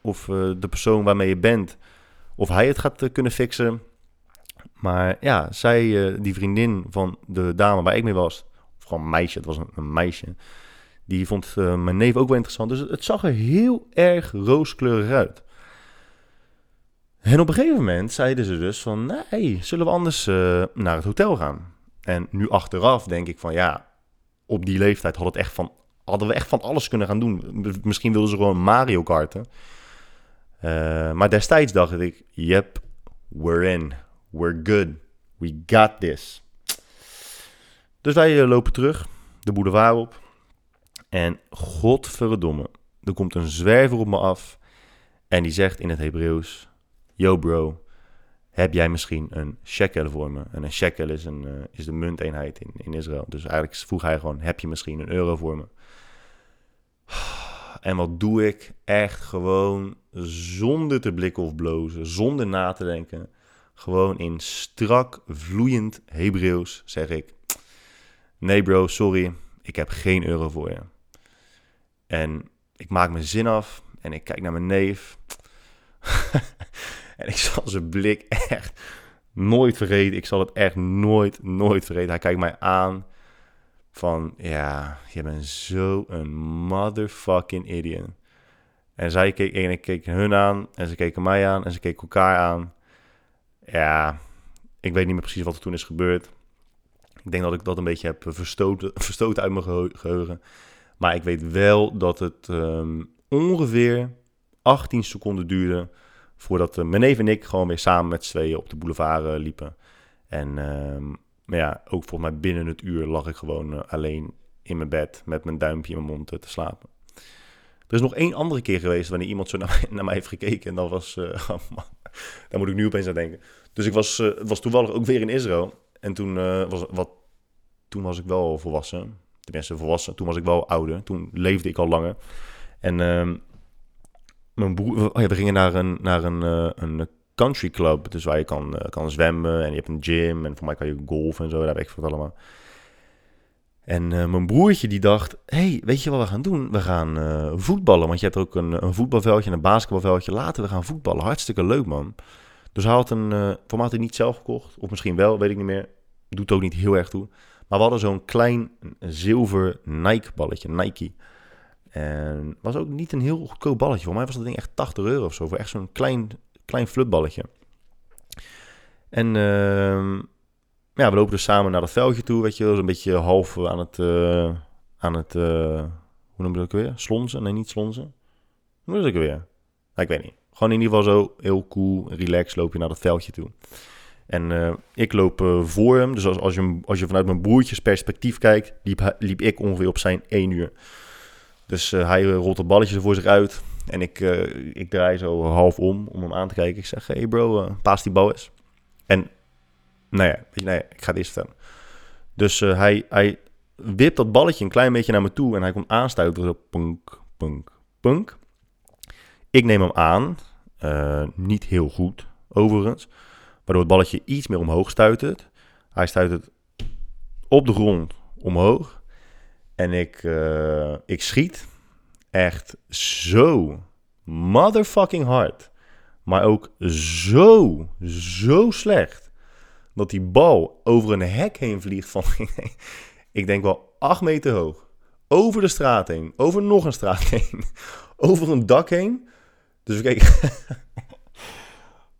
of de persoon waarmee je bent of hij het gaat eh, kunnen fixen. Maar ja, zij, eh, die vriendin van de dame waar ik mee was, of gewoon een meisje, het was een, meisje, die vond mijn neef ook wel interessant. Dus het, zag er heel erg rooskleurig uit. En op een gegeven moment zeiden ze dus van, nee, zullen we anders uh, naar het hotel gaan? En nu achteraf denk ik van, ja, op die leeftijd had het echt van, hadden we echt van alles kunnen gaan doen. Misschien wilden ze gewoon Mario karten. Uh, maar destijds dacht ik, yep, we're in. We're good. We got this. Dus wij uh, lopen terug, de boulevard op. En godverdomme, er komt een zwerver op me af. En die zegt in het Hebreeuws, yo bro, heb jij misschien een shekel voor me? En een shekel is, een, uh, is de munteenheid in, in Israël. Dus eigenlijk vroeg hij gewoon, heb je misschien een euro voor me? En wat doe ik? Echt gewoon zonder te blikken of blozen, zonder na te denken. Gewoon in strak, vloeiend Hebreeuws zeg ik: Nee, bro, sorry, ik heb geen euro voor je. En ik maak mijn zin af en ik kijk naar mijn neef. en ik zal zijn blik echt nooit vergeten. Ik zal het echt nooit, nooit vergeten. Hij kijkt mij aan van, ja, je bent zo een motherfucking idiot. En zij keek, en ik keek hun aan, en ze keken mij aan, en ze keken elkaar aan. Ja, ik weet niet meer precies wat er toen is gebeurd. Ik denk dat ik dat een beetje heb verstoten, verstoten uit mijn geheugen. Maar ik weet wel dat het um, ongeveer 18 seconden duurde voordat uh, mijn neef en ik gewoon weer samen met z'n tweeën op de boulevard uh, liepen. En ehm, maar ja, ook volgens mij binnen het uur lag ik gewoon uh, alleen in mijn bed met mijn duimpje in mijn mond te slapen. Er is nog één andere keer geweest wanneer iemand zo naar mij, naar mij heeft gekeken. En dat was, oh man, daar moet ik nu opeens aan denken. Dus ik was, was toevallig ook weer in Israël. En toen, was, wat, toen was ik wel volwassen. Tenminste, volwassen. Toen was ik wel ouder. Toen leefde ik al langer. En ehm, mijn broer, oh we gingen naar een, naar een, uh, een country club. Dus waar je kan, uh, kan zwemmen en je hebt een gym. En voor mij kan je golf en zo. Daar weet ik het allemaal. En uh, mijn broertje die dacht, hey, weet je wat we gaan doen? We gaan voetballen. Want je hebt ook een, een voetbalveldje en een basketbalveldje. Laten we gaan voetballen. Hartstikke leuk, man. Dus hij had een, voor mij had hij niet zelf gekocht. Of misschien wel, weet ik niet meer. Doet ook niet heel erg toe. Maar we hadden zo'n klein zilver Nike balletje, Nike. En was ook niet een heel goedkoop balletje. Voor mij was dat ding echt 80 euro of zo. Voor echt zo'n klein, klein flutballetje. En uh, ja, we lopen dus samen naar dat veldje toe, weet je. Een beetje half aan het, uh, aan het uh, hoe noem je dat weer? Slonzen? Nee, niet slonzen. Hoe is het weer? Nou, ik weet niet. Gewoon in ieder geval zo heel cool, relax loop je naar dat veldje toe. En ik loop voor hem. Dus als, als, je, als je vanuit mijn broertjes perspectief kijkt, liep, liep ik ongeveer op zijn 1 uur. Dus uh, hij rolt het balletje voor zich uit. En ik, ik draai zo half om om hem aan te kijken. Ik zeg, hey bro, paas die bal eens. En nou ja, weet je, nee, ik ga het eerst vertellen. Dus hij, hij wipt dat balletje een klein beetje naar me toe. En hij komt aanstuiten. Zo punk, punk, punk. Ik neem hem aan. niet heel goed, overigens. Waardoor het balletje iets meer omhoog stuitert. Hij stuit het op de grond omhoog. En ik, uh, ik schiet echt zo motherfucking hard. Maar ook zo, zo slecht. Dat die bal over een hek heen vliegt van, ik denk wel 8 meter hoog. Over de straat heen. Over nog een straat heen. Over een dak heen. Dus we kijken.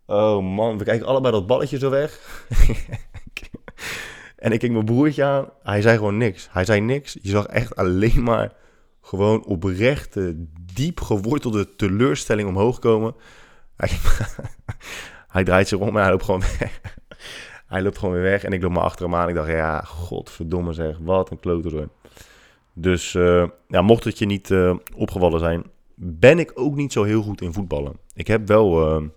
Oh man, we kijken allebei dat balletje zo weg. En ik keek mijn broertje aan. Hij zei gewoon niks. Hij zei niks. Je zag echt alleen maar gewoon oprechte, diep gewortelde teleurstelling omhoog komen. Hij, hij draait zich om en hij loopt gewoon weg. hij loopt gewoon weer weg en ik loop maar achter hem aan. Ik dacht, ja, godverdomme zeg, wat een klote Dus uh, ja, mocht het je niet uh, opgevallen zijn, ben ik ook niet zo heel goed in voetballen. Ik heb wel... Uh,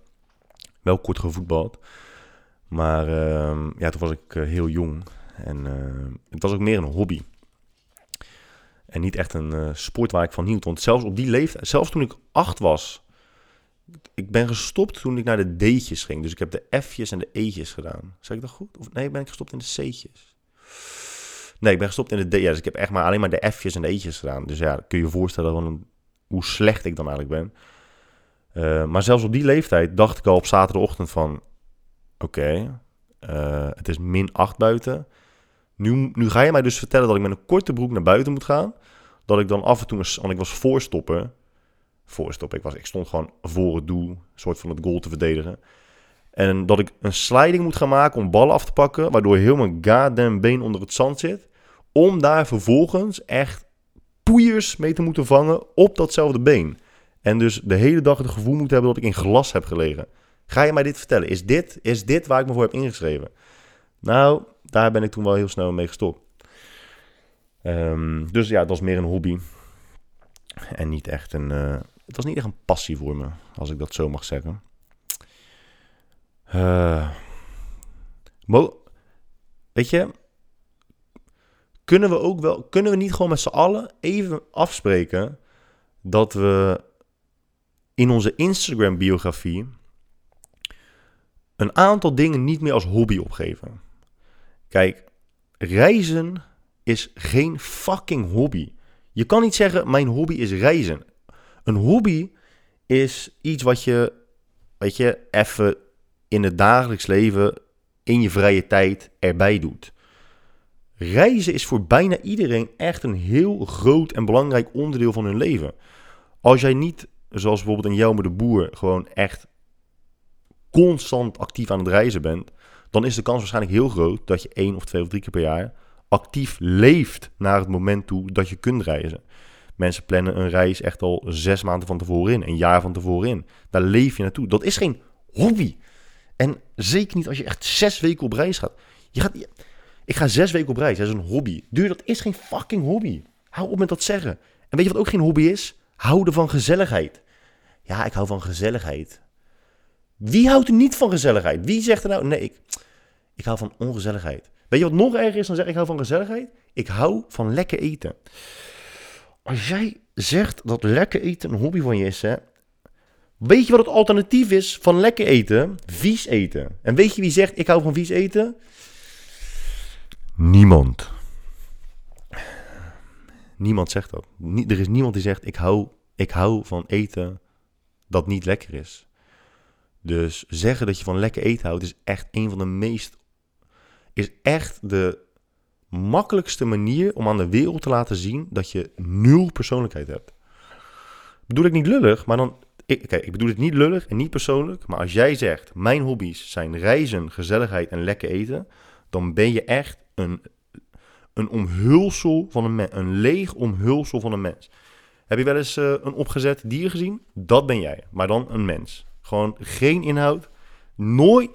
wel kort gevoetbald. Maar ja, toen was ik heel jong. En uh, het was ook meer een hobby. En niet echt een uh, sport waar ik van hield. Want zelfs op die leeftijd, zelfs toen ik acht was. Ik ben gestopt toen ik naar de D'tjes ging. Dus ik heb de F'jes en de E'tjes gedaan. Zeg ik dat goed? Of nee, ben ik gestopt in de C'tjes? Nee, ik ben gestopt in de D. Ja, dus ik heb echt maar alleen maar de F'jes en de E'tjes gedaan. Dus ja, kun je je voorstellen hoe slecht ik dan eigenlijk ben. Uh, maar zelfs op die leeftijd dacht ik al op zaterdagochtend van... Oké, het is min 8 buiten. Nu, nu ga je mij dus vertellen dat ik met een korte broek naar buiten moet gaan. Dat ik dan af en toe... Want ik was voorstoppen. Voorstoppen, ik, was, ik stond gewoon voor het doel. Een soort van het goal te verdedigen. En dat ik een sliding moet gaan maken om ballen af te pakken. Waardoor heel mijn goddamn been onder het zand zit. Om daar vervolgens echt poeiers mee te moeten vangen op datzelfde been. En dus de hele dag het gevoel moet hebben dat ik in glas heb gelegen. Ga je mij dit vertellen? Is dit, is dit waar ik me voor heb ingeschreven? Nou, daar ben ik toen wel heel snel mee gestopt. Um, dus ja, het was meer een hobby. En niet echt een. Uh, het was niet echt een passie voor me, als ik dat zo mag zeggen. Uh, weet je, kunnen we ook wel. Kunnen we niet gewoon met z'n allen even afspreken dat we in onze Instagram-biografie een aantal dingen niet meer als hobby opgeven. Kijk, reizen is geen fucking hobby. Je kan niet zeggen, mijn hobby is reizen. Een hobby is iets wat je, weet je, even in het dagelijks leven, in je vrije tijd erbij doet. Reizen is voor bijna iedereen echt een heel groot en belangrijk onderdeel van hun leven. Als jij niet zoals bijvoorbeeld een Jelme de Boer, gewoon echt constant actief aan het reizen bent, dan is de kans waarschijnlijk heel groot dat je één of twee of drie keer per jaar actief leeft naar het moment toe dat je kunt reizen. Mensen plannen een reis echt al zes maanden van tevoren in, een jaar van tevoren in. Daar leef je naartoe. Dat is geen hobby. En zeker niet als je echt zes weken op reis gaat. Je gaat ik ga zes weken op reis. Dat is een hobby. Duur, dat is geen fucking hobby. Hou op met dat zeggen. En weet je wat ook geen hobby is? Houden van gezelligheid. Ja, ik hou van gezelligheid. Wie houdt er niet van gezelligheid? Wie zegt er nou, nee, ik, ik hou van ongezelligheid. Weet je wat nog erger is dan zeggen ik hou van gezelligheid? Ik hou van lekker eten. Als jij zegt dat lekker eten een hobby van je is, hè, weet je wat het alternatief is van lekker eten? Vies eten. En weet je wie zegt ik hou van vies eten? Niemand. Niemand zegt dat. er is niemand die zegt ik hou, ik hou van eten dat niet lekker is. Dus zeggen dat je van lekker eten houdt is echt een van de meest. Is echt de makkelijkste manier om aan de wereld te laten zien dat je nul persoonlijkheid hebt. Bedoel ik niet lullig, maar dan. Ik, kijk, ik bedoel het niet lullig en niet persoonlijk. Maar als jij zegt: Mijn hobby's zijn reizen, gezelligheid en lekker eten. Dan ben je echt een, een omhulsel van een mens. Een leeg omhulsel van een mens. Heb je wel eens uh, een opgezet dier gezien? Dat ben jij, maar dan een mens. Gewoon geen inhoud. Nooit.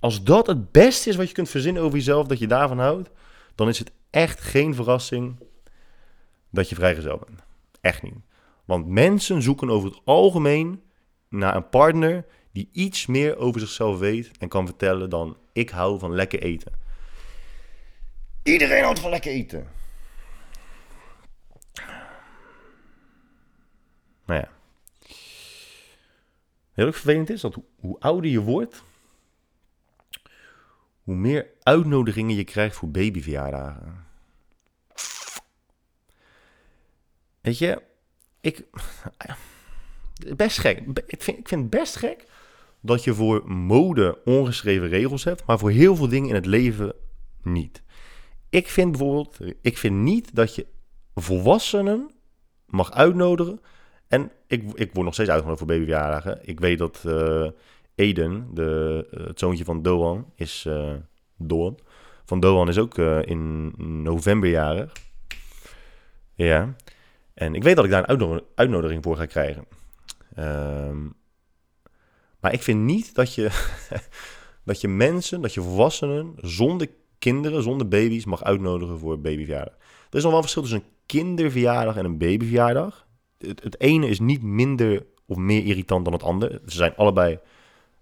Als dat het beste is wat je kunt verzinnen over jezelf, dat je daarvan houdt, dan is het echt geen verrassing dat je vrijgezel bent. Echt niet. Want mensen zoeken over het algemeen naar een partner die iets meer over zichzelf weet en kan vertellen dan ik hou van lekker eten. Iedereen houdt van lekker eten. Nou ja. Heel erg vervelend is dat hoe ouder je wordt, hoe meer uitnodigingen je krijgt voor babyverjaardagen. Weet je, ik. Best gek. Ik vind, ik vind het best gek dat je voor mode ongeschreven regels hebt, maar voor heel veel dingen in het leven niet. Ik vind bijvoorbeeld, ik vind niet dat je volwassenen mag uitnodigen. En ik, ik word nog steeds uitgenodigd voor babyverjaardagen. Ik weet dat uh, Eden, de, uh, het zoontje van Doan, is uh. Van Doan is ook in november jarig. Ja. En ik weet dat ik daar een uitnodiging voor ga krijgen. Um, maar ik vind niet dat je, dat je mensen, dat je volwassenen zonder kinderen, zonder baby's mag uitnodigen voor babyverjaardag. Er is nog wel een verschil tussen een kinderverjaardag en een babyverjaardag. Het, het ene is niet minder of meer irritant dan het andere. Ze zijn allebei,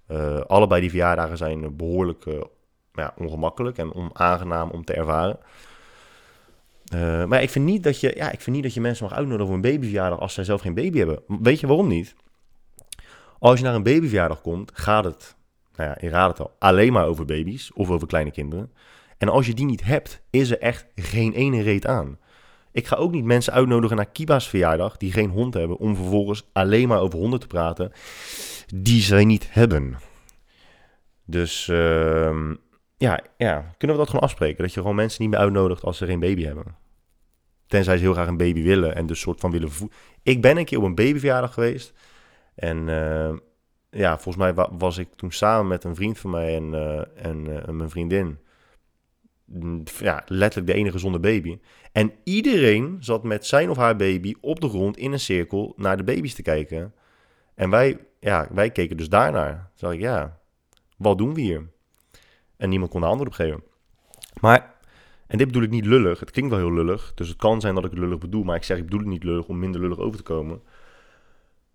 uh, allebei die verjaardagen zijn behoorlijk uh, ja, ongemakkelijk en onaangenaam om te ervaren. Uh, maar ik vind, niet dat je, ja, ik vind niet dat je mensen mag uitnodigen voor een babyverjaardag als zij zelf geen baby hebben. Weet je waarom niet? Als je naar een babyverjaardag komt, gaat het, nou ja, je raadt het al, alleen maar over baby's of over kleine kinderen. En als je die niet hebt, is er echt geen ene reet aan. Ik ga ook niet mensen uitnodigen naar Kiba's verjaardag die geen hond hebben, om vervolgens alleen maar over honden te praten die zij niet hebben. Dus uh, ja, ja, kunnen we dat gewoon afspreken? Dat je gewoon mensen niet meer uitnodigt als ze geen baby hebben. Tenzij ze heel graag een baby willen en dus soort van willen voeden. Ik ben een keer op een babyverjaardag geweest. En uh, ja, volgens mij was ik toen samen met een vriend van mij en, uh, en uh, mijn vriendin. Ja, letterlijk de enige zonder baby. En iedereen zat met zijn of haar baby op de grond in een cirkel naar de baby's te kijken. En wij, ja, wij keken dus daarnaar. Toen ik, ja, wat doen we hier? En niemand kon er antwoord op geven. Maar, en dit bedoel ik niet lullig. Het klinkt wel heel lullig. Dus het kan zijn dat ik het lullig bedoel. Maar ik zeg, ik bedoel het niet lullig om minder lullig over te komen.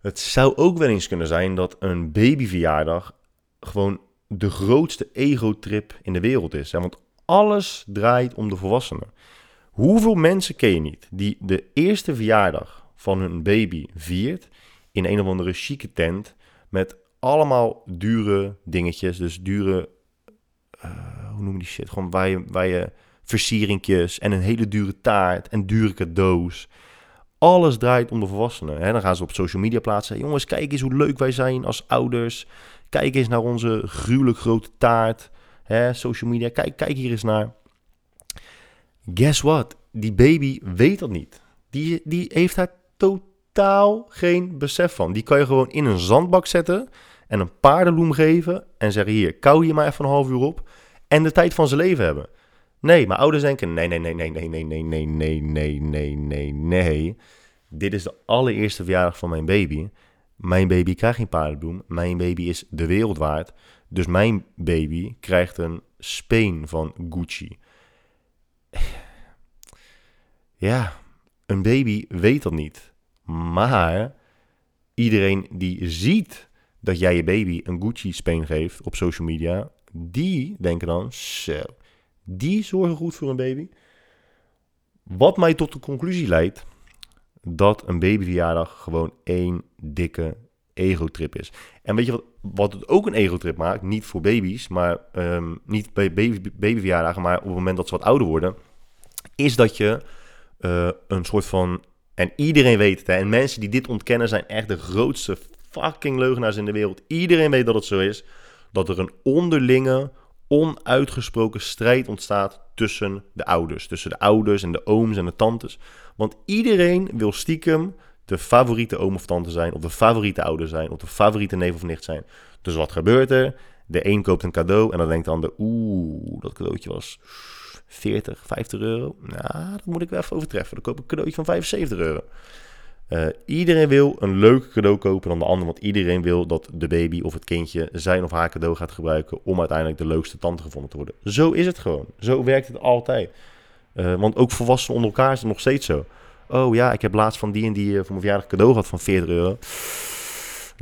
Het zou ook wel eens kunnen zijn dat een babyverjaardag gewoon de grootste ego-trip in de wereld is. Hè? Want alles draait om de volwassenen. Hoeveel mensen ken je niet die de eerste verjaardag van hun baby viert in een of andere chique tent met allemaal dure dingetjes, dus dure, uh, hoe noem je die shit, gewoon waar je, waar je versieringjes en een hele dure taart en dure cadeaus. Alles draait om de volwassenen. Hè? Dan gaan ze op social media plaatsen. Jongens, kijk eens hoe leuk wij zijn als ouders. Kijk eens naar onze gruwelijk grote taart. Social media, kijk, kijk hier eens naar. Guess what? Die baby weet dat niet. Die, die heeft daar totaal geen besef van. Die kan je gewoon in een zandbak zetten en een paardenloem geven en zeggen: Hier, kou hier maar even een half uur op. En de tijd van zijn leven hebben. Nee, mijn ouders denken, nee, nee, nee, nee, nee, nee, nee, nee, nee, nee, nee, nee, nee. Dit is de allereerste verjaardag van mijn baby. Mijn baby krijgt geen paardenbloem. Mijn baby is de wereld waard. Dus mijn baby krijgt een speen van Gucci. Ja, een baby weet dat niet. Maar iedereen die ziet dat jij je baby een Gucci-speen geeft op social media, die denken dan, zo, die zorgen goed voor een baby. Wat mij tot de conclusie leidt dat een babyverjaardag gewoon één dikke egotrip is. En weet je wat, wat het ook een egotrip maakt? Niet voor baby's, maar um, niet bij baby, babyverjaardagen, maar op het moment dat ze wat ouder worden, is dat je uh, een soort van. En iedereen weet het, hè, en mensen die dit ontkennen zijn echt de grootste fucking leugenaars in de wereld. Iedereen weet dat het zo is. Dat er een onderlinge, onuitgesproken strijd ontstaat tussen de ouders. Tussen de ouders en de ooms en de tantes. Want iedereen wil stiekem de favoriete oom of tante zijn, of de favoriete ouder zijn, of de favoriete neef of nicht zijn. Dus wat gebeurt er? De een koopt een cadeau en dan denkt de ander, oeh, dat cadeautje was 40, 50 euro. Nou, dat moet ik wel even overtreffen. Dan koop ik een cadeautje van 75 euro. Uh, iedereen wil een leuker cadeau kopen dan de ander, want iedereen wil dat de baby of het kindje zijn of haar cadeau gaat gebruiken om uiteindelijk de leukste tante gevonden te worden. Zo is het gewoon. Zo werkt het altijd. Uh, want ook volwassenen onder elkaar is het nog steeds zo. Oh ja, ik heb laatst van die en die uh, voor mijn verjaardag cadeau gehad van 40 euro.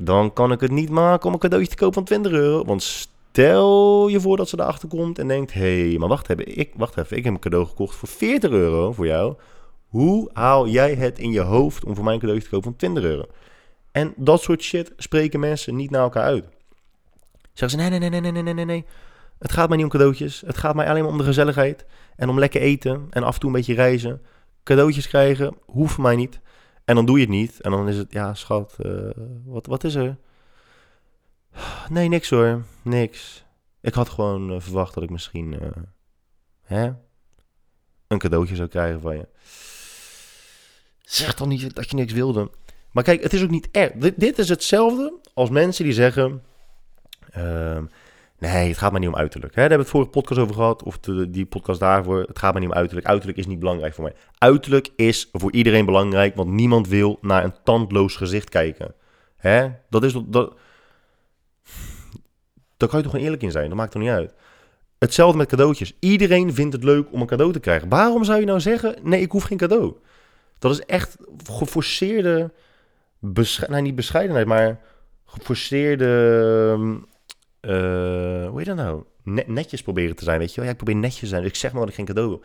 Dan kan ik het niet maken om een cadeautje te kopen van 20 euro. Want stel je voor dat ze erachter komt en denkt: hé, hey, maar wacht even, ik, wacht even, ik heb een cadeau gekocht voor 40 euro voor jou. Hoe haal jij het in je hoofd om voor mij een cadeautje te kopen van 20 euro? En dat soort shit spreken mensen niet naar elkaar uit. Zeggen ze: nee, nee, nee, nee, nee, nee, nee, nee. Het gaat mij niet om cadeautjes. Het gaat mij alleen maar om de gezelligheid. En om lekker eten. En af en toe een beetje reizen. Cadeautjes krijgen hoeft mij niet. En dan doe je het niet. En dan is het: ja, schat, uh, wat, wat is er? Nee, niks hoor. Niks. Ik had gewoon uh, verwacht dat ik misschien uh, hè, een cadeautje zou krijgen van je. Zeg dan niet dat je niks wilde. Maar kijk, het is ook niet erg. Dit, dit is hetzelfde als mensen die zeggen... Nee, het gaat maar niet om uiterlijk. Hè, daar hebben we het vorige podcast over gehad. Of de, die podcast daarvoor. Het gaat maar niet om uiterlijk. Uiterlijk is niet belangrijk voor mij. Uiterlijk is voor iedereen belangrijk. Want niemand wil naar een tandloos gezicht kijken. Hè? Dat is... Dat, daar kan je toch gewoon eerlijk in zijn. Dat maakt toch niet uit. Hetzelfde met cadeautjes. Iedereen vindt het leuk om een cadeau te krijgen. Waarom zou je nou zeggen: nee, ik hoef geen cadeau? Dat is echt geforceerde, besche niet bescheidenheid, maar geforceerde, uh, hoe heet dat nou? netjes proberen te zijn, weet je wel? Ja, ik probeer netjes te zijn, dus ik zeg maar dat ik geen cadeau wil.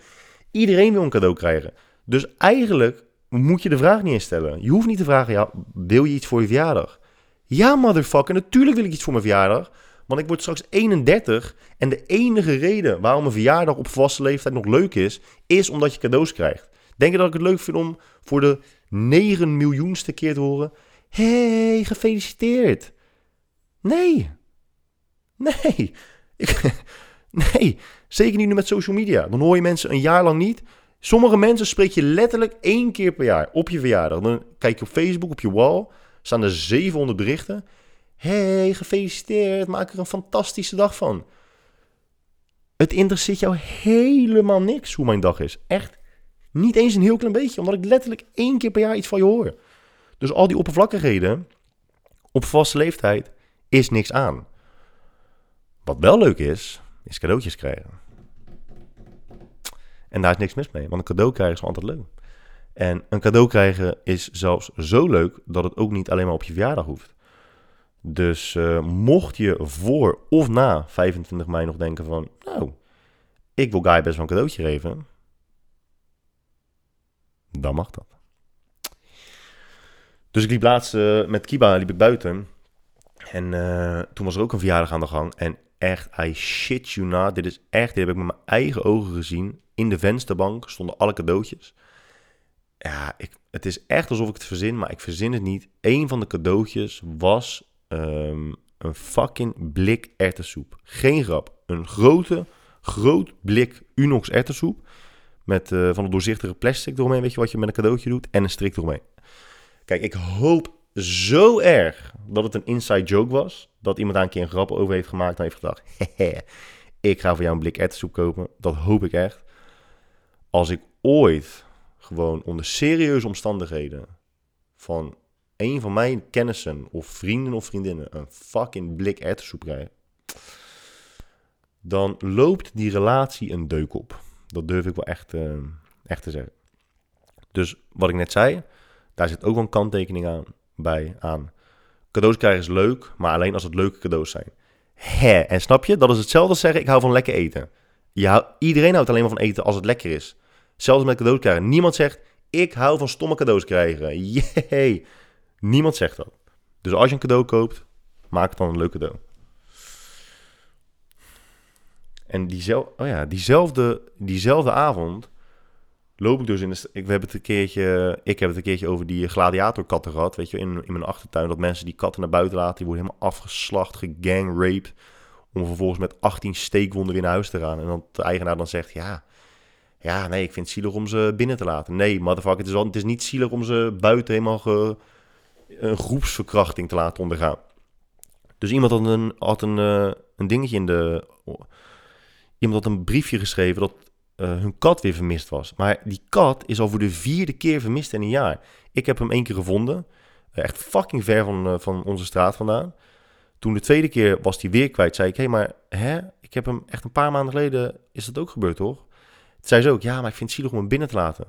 Iedereen wil een cadeau krijgen. Dus eigenlijk moet je de vraag niet instellen. Je hoeft niet te vragen, ja, wil je iets voor je verjaardag? Ja, motherfucker, natuurlijk wil ik iets voor mijn verjaardag. Want ik word straks 31 en de enige reden waarom een verjaardag op volwassen leeftijd nog leuk is, is omdat je cadeaus krijgt. Denk je dat ik het leuk vind om voor de 9 miljoenste keer te horen: hey, gefeliciteerd? Nee. Nee. nee. Zeker niet nu met social media. Dan hoor je mensen een jaar lang niet. Sommige mensen spreek je letterlijk één keer per jaar op je verjaardag. Dan kijk je op Facebook, op je wall, staan er 700 berichten. hey, gefeliciteerd, maak er een fantastische dag van. Het interesseert jou helemaal niks hoe mijn dag is. Echt niet eens een heel klein beetje, omdat ik letterlijk één keer per jaar iets van je hoor. Dus al die oppervlakkigheden op vaste leeftijd is niks aan. Wat wel leuk is, is cadeautjes krijgen. En daar is niks mis mee, want een cadeau krijgen is altijd leuk. En een cadeau krijgen is zelfs zo leuk dat het ook niet alleen maar op je verjaardag hoeft. Dus uh, mocht je voor of na 25 mei nog denken van, nou, ik wil Guy best wel een cadeautje geven, dan mag dat. Dus ik liep laatst uh, met Kiba liep ik buiten. En uh, toen was er ook een verjaardag aan de gang. En echt, I shit you not. Dit is echt, dit heb ik met mijn eigen ogen gezien. In de vensterbank stonden alle cadeautjes. Ja, ik, het is echt alsof ik het verzin, maar ik verzin het niet. Een van de cadeautjes was um, een fucking blik erwtensoep. Geen grap. Een grote, groot blik Unox erwtensoep. Met uh, van het doorzichtige plastic eromheen, weet je wat je met een cadeautje doet. En een strik eromheen. Kijk, ik hoop zo erg dat het een inside joke was. Dat iemand daar een keer een grap over heeft gemaakt en heeft gedacht... Ik ga voor jou een blik ettersoep kopen. Dat hoop ik echt. Als ik ooit gewoon onder serieuze omstandigheden van een van mijn kennissen of vrienden of vriendinnen een fucking blik ettersoep krijg, dan loopt die relatie een deuk op. Dat durf ik wel echt, uh, echt te zeggen. Dus wat ik net zei, daar zit ook wel een kanttekening aan, bij aan. Cadeaus krijgen is leuk, maar alleen als het leuke cadeaus zijn. Hè, en snap je? Dat is hetzelfde zeggen, ik hou van lekker eten. Ja, iedereen houdt alleen maar van eten als het lekker is. Zelfs met cadeaus krijgen. Niemand zegt, ik hou van stomme cadeaus krijgen. Jee. Niemand zegt dat. Dus als je een cadeau koopt, maak het dan een leuk cadeau. En diezelfde, oh ja, diezelfde, diezelfde avond loop ik dus in. Ik, hebben het een keertje, ik heb het een keertje over die gladiatorkatten gehad. Weet je, in, in mijn achtertuin. Dat mensen die katten naar buiten laten. Die worden helemaal afgeslacht, gegangraped. Om vervolgens met 18 steekwonden weer naar huis te gaan. En dan de eigenaar dan zegt, ja... Ja, nee, ik vind het zielig om ze binnen te laten. Nee, motherfucker, het is, wel, het is niet zielig om ze buiten helemaal een groepsverkrachting te laten ondergaan. Dus iemand had een, had een, uh, een dingetje in de... Iemand had een briefje geschreven dat uh, hun kat weer vermist was. Maar die kat is al voor de vierde keer vermist in een jaar. Ik heb hem één keer gevonden. Uh, echt fucking ver van, uh, van onze straat vandaan. Toen de tweede keer was hij weer kwijt. Zei ik, hé, hey, maar hè? Ik heb hem echt een paar maanden geleden... Is dat ook gebeurd, toch? Toen zei ze ook, ja, maar ik vind het zielig om hem binnen te laten.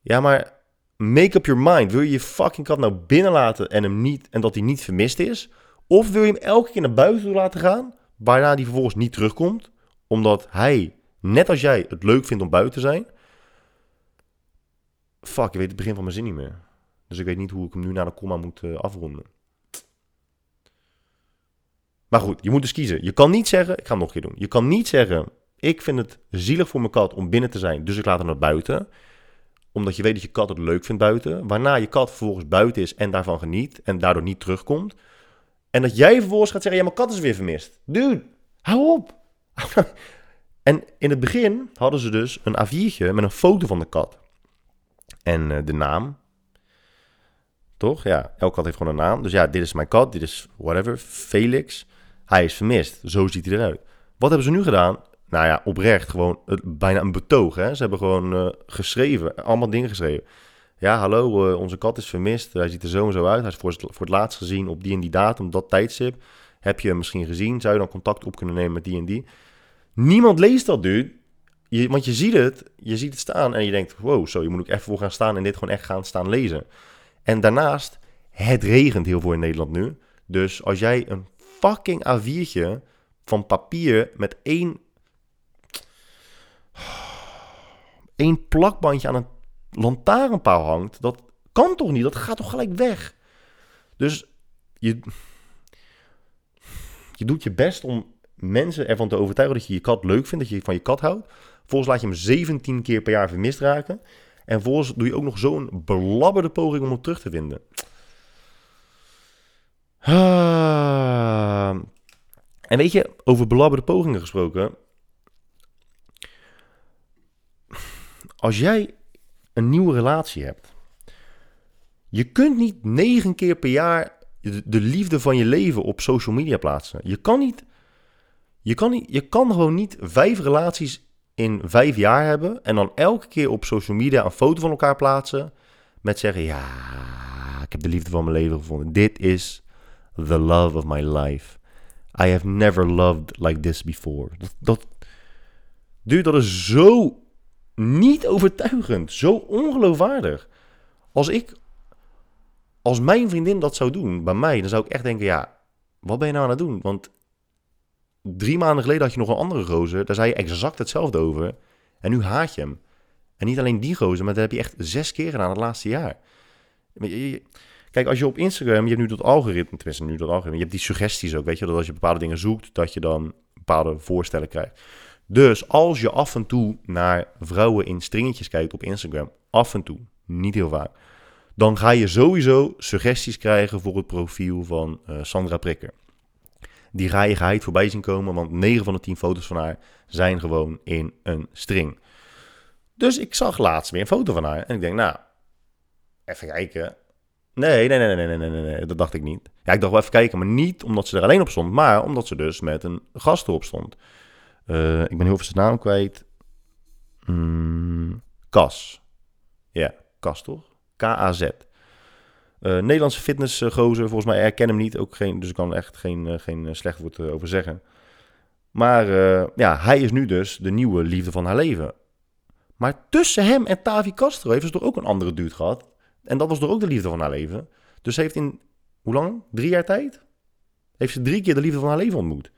Ja, maar make up your mind. Wil je je fucking kat nou binnenlaten en, hem niet, en dat hij niet vermist is? Of wil je hem elke keer naar buiten laten gaan, waarna hij vervolgens niet terugkomt, omdat hij net als jij het leuk vindt om buiten te zijn. Fuck, je weet het begin van mijn zin niet meer. Dus ik weet niet hoe ik hem nu naar de komma moet uh, afronden. Maar goed, je moet dus kiezen. Je kan niet zeggen, ik ga het nog een keer doen. Je kan niet zeggen, ik vind het zielig voor mijn kat om binnen te zijn, dus ik laat hem naar buiten. Omdat je weet dat je kat het leuk vindt buiten. Waarna je kat vervolgens buiten is en daarvan geniet en daardoor niet terugkomt. En dat jij vervolgens gaat zeggen, ja, mijn kat is weer vermist. Dude, hou op. En in het begin hadden ze dus een A4'tje met een foto van de kat. En uh, de naam. Toch? Ja, elke kat heeft gewoon een naam. Dus ja, dit is mijn kat, dit is whatever, Felix. Hij is vermist. Zo ziet hij eruit. Wat hebben ze nu gedaan? Nou ja, oprecht, gewoon bijna een betoog. Hè? Ze hebben gewoon uh, geschreven, allemaal dingen geschreven. Ja, hallo, onze kat is vermist. Hij ziet er zo en zo uit. Hij is voor het, voor het laatst gezien op die en die datum, dat tijdstip. Heb je hem misschien gezien? Zou je dan contact op kunnen nemen met die en die? Niemand leest dat, dude. Je, want je ziet het, je ziet het staan en je denkt, wow, zo, je moet ook even voor gaan staan en dit gewoon echt gaan staan lezen. En daarnaast, het regent heel veel in Nederland nu. Dus als jij een fucking A4'tje van papier met één, één plakbandje aan een lantaarnpaal hangt, dat kan toch niet? Dat gaat toch gelijk weg? Dus je, je doet je best om mensen ervan te overtuigen dat je je kat leuk vindt, dat je van je kat houdt. Volgens laat je hem 17 keer per jaar vermist raken. En volgens doe je ook nog zo'n belabberde poging om hem terug te vinden. Ah. En weet je, over belabberde pogingen gesproken. Als jij een nieuwe relatie hebt. Je kunt niet negen keer per jaar de liefde van je leven op social media plaatsen. Je kan niet je kan, je kan gewoon niet vijf relaties in vijf jaar hebben en dan elke keer op social media een foto van elkaar plaatsen met zeggen, ja, ik heb de liefde van mijn leven gevonden. Dit is the love of my life. I have never loved like this before. Dat, dat, dat is zo niet overtuigend, zo ongeloofwaardig. Als ik, als mijn vriendin dat zou doen bij mij, dan zou ik echt denken, ja, wat ben je nou aan het doen? Want drie maanden geleden had je nog een andere gozer. Daar zei je exact hetzelfde over. En nu haat je hem. En niet alleen die gozer, maar dat heb je echt zes keer gedaan het laatste jaar. Kijk, als je op Instagram, je hebt nu dat algoritme, tenminste nu dat algoritme, je hebt die suggesties ook, weet je, dat als je bepaalde dingen zoekt, dat je dan bepaalde voorstellen krijgt. Dus als je af en toe naar vrouwen in stringetjes kijkt op Instagram, af en toe, niet heel vaak, dan ga je sowieso suggesties krijgen voor het profiel van uh, Sandra Prikker die geheid voorbij zien komen, want 9 van de 10 foto's van haar zijn gewoon in een string. Dus ik zag laatst weer een foto van haar en ik denk, nou, even kijken. Nee, nee, nee, nee, nee, nee, nee, nee, dat dacht ik niet. Ja, ik dacht wel even kijken, maar niet omdat ze er alleen op stond, maar omdat ze dus met een gast erop stond. Uh, ik ben heel veel zijn naam kwijt. Mm, Kas. Ja, Kas toch? K-A-Z. Uh, Nederlandse fitnessgozer, volgens mij herken hem niet. Ook geen, dus ik kan echt geen, geen slecht woord over zeggen. Maar ja, hij is nu dus de nieuwe liefde van haar leven. Maar tussen hem en Tavi Castro heeft ze toch ook een andere dude gehad. En dat was toch ook de liefde van haar leven. Dus ze heeft in, hoe lang? Drie jaar tijd? Heeft ze drie keer de liefde van haar leven ontmoet.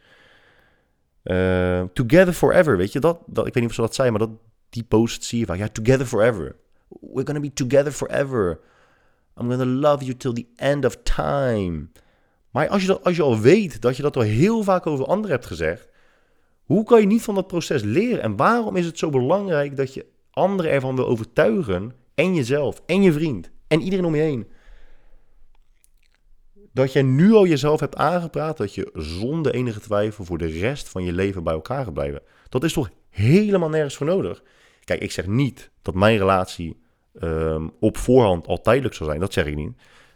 Together forever, weet je dat, dat? Ik weet niet of ze dat zei, maar dat, die post zie je vaak. Ja, together forever. We're gonna be together forever. I'm gonna love you till the end of time. Maar als je, als je al weet dat je dat al heel vaak over anderen hebt gezegd, hoe kan je niet van dat proces leren? En waarom is het zo belangrijk dat je anderen ervan wil overtuigen, en jezelf, en je vriend, en iedereen om je heen? Dat jij nu al jezelf hebt aangepraat dat je zonder enige twijfel voor de rest van je leven bij elkaar gaat blijven. Dat is toch helemaal nergens voor nodig? Kijk, ik zeg niet dat mijn relatie um, op voorhand al tijdelijk zal zijn. Dat zeg ik niet.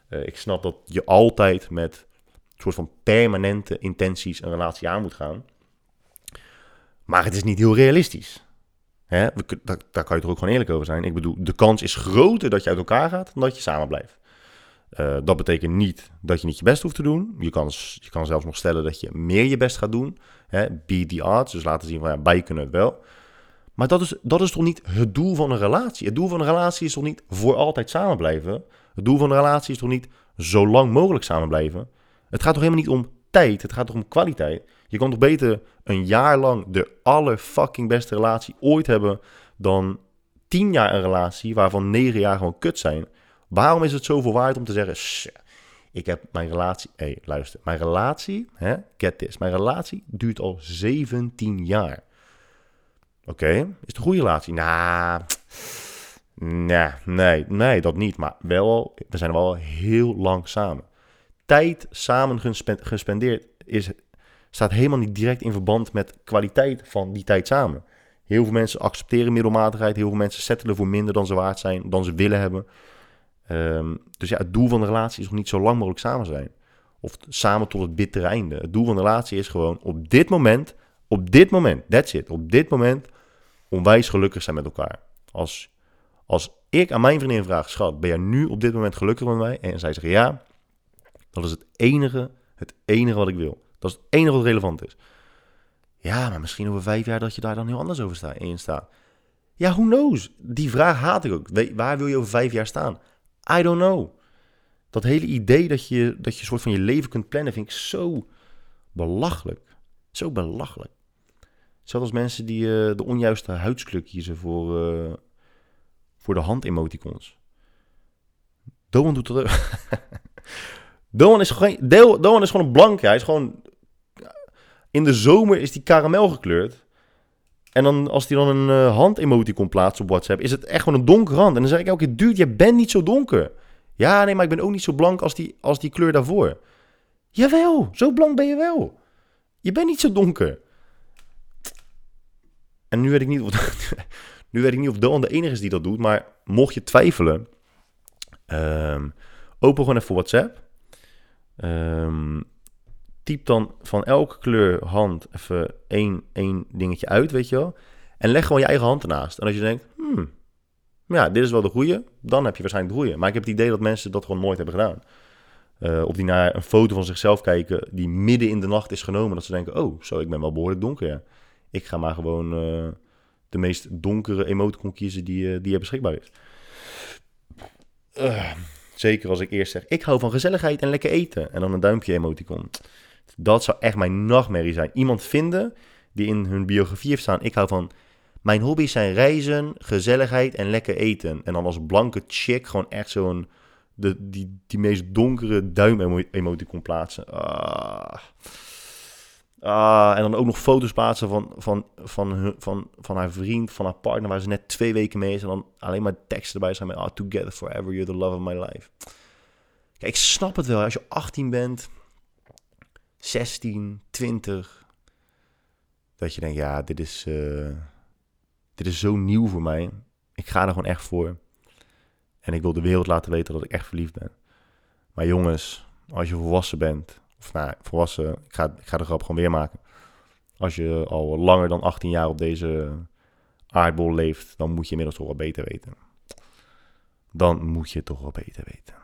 Uh, ik snap dat je altijd met een soort van permanente intenties een relatie aan moet gaan. Maar het is niet heel realistisch. Hè? Daar, daar, kan je toch ook gewoon eerlijk over zijn. Ik bedoel, de kans is groter dat je uit elkaar gaat dan dat je samen blijft. Uh, dat betekent niet dat je niet je best hoeft te doen. Je kan, je kan zelfs nog stellen dat je meer je best gaat doen. Hè? Beat the odds. Dus laten zien van ja, bij kunnen het wel. Maar dat is, dat is toch niet het doel van een relatie? Het doel van een relatie is toch niet voor altijd samen blijven? Het doel van een relatie is toch niet zo lang mogelijk samen blijven? Het gaat toch helemaal niet om tijd? Het gaat toch om kwaliteit? Je kan toch beter een jaar lang de allerfucking beste relatie ooit hebben dan tien jaar een relatie waarvan negen jaar gewoon kut zijn. Waarom is het zoveel waard om te zeggen, ik heb mijn relatie, hé hey, luister, mijn relatie, hè, get this, mijn relatie duurt al 17 jaar. Oké, is het een goede relatie? Nou, nee, nee, dat niet, maar wel, we zijn wel heel lang samen. Tijd samen gespendeerd is staat helemaal niet direct in verband met kwaliteit van die tijd samen. Heel veel mensen accepteren middelmatigheid. Heel veel mensen settelen voor minder dan ze waard zijn, dan ze willen hebben. Um, dus ja, het doel van de relatie is nog niet zo lang mogelijk samen zijn. Of samen tot het bittere einde. Het doel van de relatie is gewoon op dit moment, op dit moment, that's it, op dit moment onwijs gelukkig zijn met elkaar. Als, als ik aan mijn vriendin vraag, schat, ben jij nu op dit moment gelukkig met mij? En zij zegt ja, dat is het enige, het enige wat ik wil. Dat is het enige wat relevant is. Ja, maar misschien over vijf jaar dat je daar dan heel anders over sta, in staat. Ja, who knows? Die vraag haat ik ook. Waar wil je over vijf jaar staan? I don't know. Dat hele idee dat je, dat je een soort van je leven kunt plannen, vind ik zo belachelijk. Zo belachelijk. Zelfs als mensen die uh, de onjuiste huidskleur kiezen voor, uh, voor de hand-emoticons. Doan doet dat Doan is, gewoon, Doan is gewoon een blanke. Hij is gewoon in de zomer is die karamel gekleurd. En dan, als hij dan een uh, hand-emoticon plaatst op WhatsApp, is het echt gewoon een donkere hand. En dan zeg ik elke keer, dude, je bent niet zo donker. Ja, nee, maar ik ben ook niet zo blank als die, als die kleur daarvoor. Jawel, zo blank ben je wel. Je bent niet zo donker. En nu weet ik niet of, nu weet ik niet of de enige is die dat doet. Maar mocht je twijfelen, um, open gewoon even WhatsApp. Um, typ dan van elke kleur hand even één, één dingetje uit, weet je wel. En leg gewoon je eigen hand ernaast. En als je denkt, hmm, ja, dit is wel de goede, dan heb je waarschijnlijk de goede. Maar ik heb het idee dat mensen dat gewoon nooit hebben gedaan. Uh, of die naar een foto van zichzelf kijken die midden in de nacht is genomen. Dat ze denken, oh, zo, ik ben wel behoorlijk donker. Ik ga maar gewoon uh, de meest donkere emoticon kiezen die, uh, die er beschikbaar is. zeker als ik eerst zeg, ik hou van gezelligheid en lekker eten. En dan een duimpje emoticon. Dat zou echt mijn nachtmerrie zijn. Iemand vinden die in hun biografie heeft staan: ik hou van. Mijn hobby's zijn reizen, gezelligheid en lekker eten. En dan als blanke chick gewoon echt zo'n. De, die, die meest donkere duim-emoticon plaatsen. Ah. Ah, en dan ook nog foto's plaatsen van, van, van, van, van haar vriend, van haar partner, waar ze net twee weken mee is. En dan alleen maar teksten erbij zijn met, oh, together forever, you're the love of my life. Kijk, ik snap het wel. Als je 18 bent, 16, 20. Dat je denkt, ja, dit is, uh, dit is zo nieuw voor mij. Ik ga er gewoon echt voor. En ik wil de wereld laten weten dat ik echt verliefd ben. Maar jongens, als je volwassen bent, of nou, volwassen, ik ga, ik ga de grap gewoon weer maken. Als je al langer dan 18 jaar op deze aardbol leeft, dan moet je inmiddels toch wel beter weten. Dan moet je toch wel beter weten.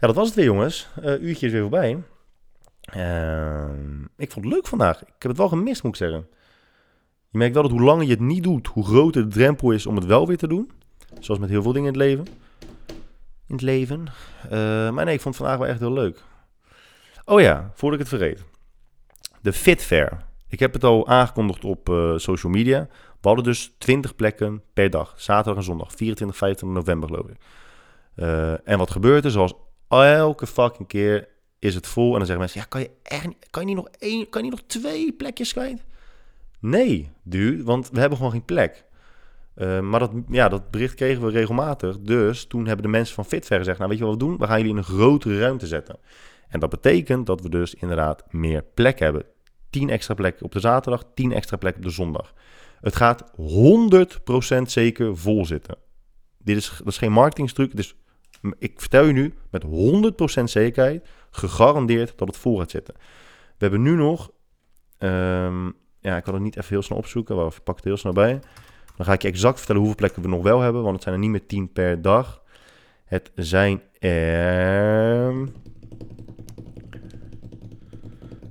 Ja, dat was het weer, jongens. Uh, uurtje is weer voorbij. Uh, ik vond het leuk vandaag. Ik heb het wel gemist, moet ik zeggen. Je merkt wel dat hoe langer je het niet doet, hoe groter de drempel is om het wel weer te doen. Zoals met heel veel dingen in het leven. In het leven. Uh, maar nee, ik vond het vandaag wel echt heel leuk. Oh ja, voordat ik het vergeet. De Fit Fair. Ik heb het al aangekondigd op uh, social media. We hadden dus 20 plekken per dag. Zaterdag en zondag. 24, 25 november geloof ik. Uh, en wat gebeurt er? Zoals elke fucking keer is het vol. En dan zeggen mensen, ja, kan je, echt, kan je, niet, nog één, kan je niet nog twee plekjes kwijt? Nee, dude, want we hebben gewoon geen plek. Uh, maar dat, ja, dat bericht kregen we regelmatig. Dus toen hebben de mensen van Fitver gezegd, nou weet je wat we doen? We gaan jullie in een grotere ruimte zetten. En dat betekent dat we dus inderdaad meer plek hebben. 10 extra plekken op de zaterdag, 10 extra plekken op de zondag. Het gaat 100% zeker vol zitten. Dit is, geen marketingstruc. Dus ik vertel je nu met 100% zekerheid, gegarandeerd dat het vol gaat zitten. We hebben nu nog, um, ja, ik kan het niet even heel snel opzoeken, maar ik pak het heel snel bij. Dan ga ik je exact vertellen hoeveel plekken we nog wel hebben, want het zijn er niet meer 10 per dag. Het zijn er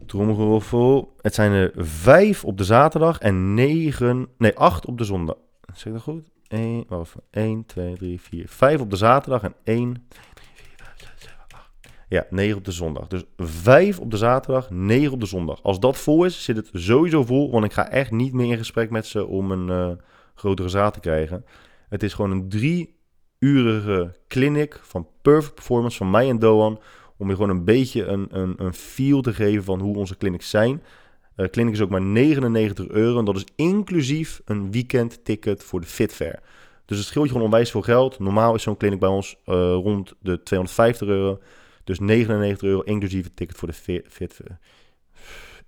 Tromgeroffel. Het zijn er vijf op de zaterdag en negen... Nee, acht op de zondag. Zeg ik dat goed? 1, wacht 1, 2, 3, 4, 5 op de zaterdag en 1, 2, 3, 4, 5, 6, 7, 8. Ja, 9 op de zondag. Dus 5 op de zaterdag, 9 op de zondag. Als dat vol is, zit het sowieso vol. Want ik ga echt niet meer in gesprek met ze om een uh, grotere zaal te krijgen. Het is gewoon een drie urige clinic van Perfect Performance van mij en Doan om je gewoon een beetje een, een, een feel te geven van hoe onze clinics zijn. Uh, clinic is ook maar 99 euro en dat is inclusief een weekend ticket voor de Fit Fair. Dus het scheelt je gewoon onwijs veel geld. Normaal is zo'n clinic bij ons uh, rond de 250 euro. Dus 99 euro inclusief een ticket voor de Fit, fit Fair.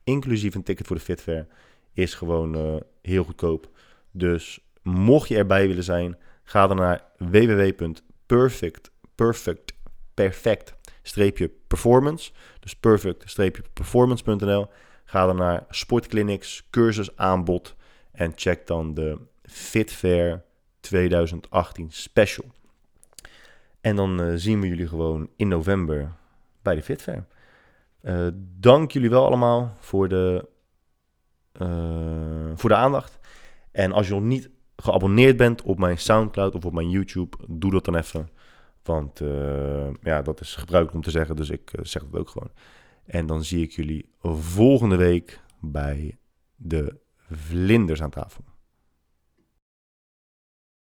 Inclusief een ticket voor de Fit Fair is gewoon uh, heel goedkoop. Dus mocht je erbij willen zijn, ga dan naar www.perfect perfect perfect streepje performance. Dus perfect streepje performance.nl. Ga dan naar sportclinics, cursus aanbod en check dan de Fit Fair 2018 special. En dan uh, zien we jullie gewoon in november bij de Fit Fair. Uh, dank jullie wel allemaal voor de, uh, voor de aandacht. En als je nog niet geabonneerd bent op mijn Soundcloud of op mijn YouTube, doe dat dan even. Want uh, ja, dat is gebruikelijk om te zeggen, dus ik uh, zeg het ook gewoon. En dan zie ik jullie volgende week bij de vlinders aan tafel.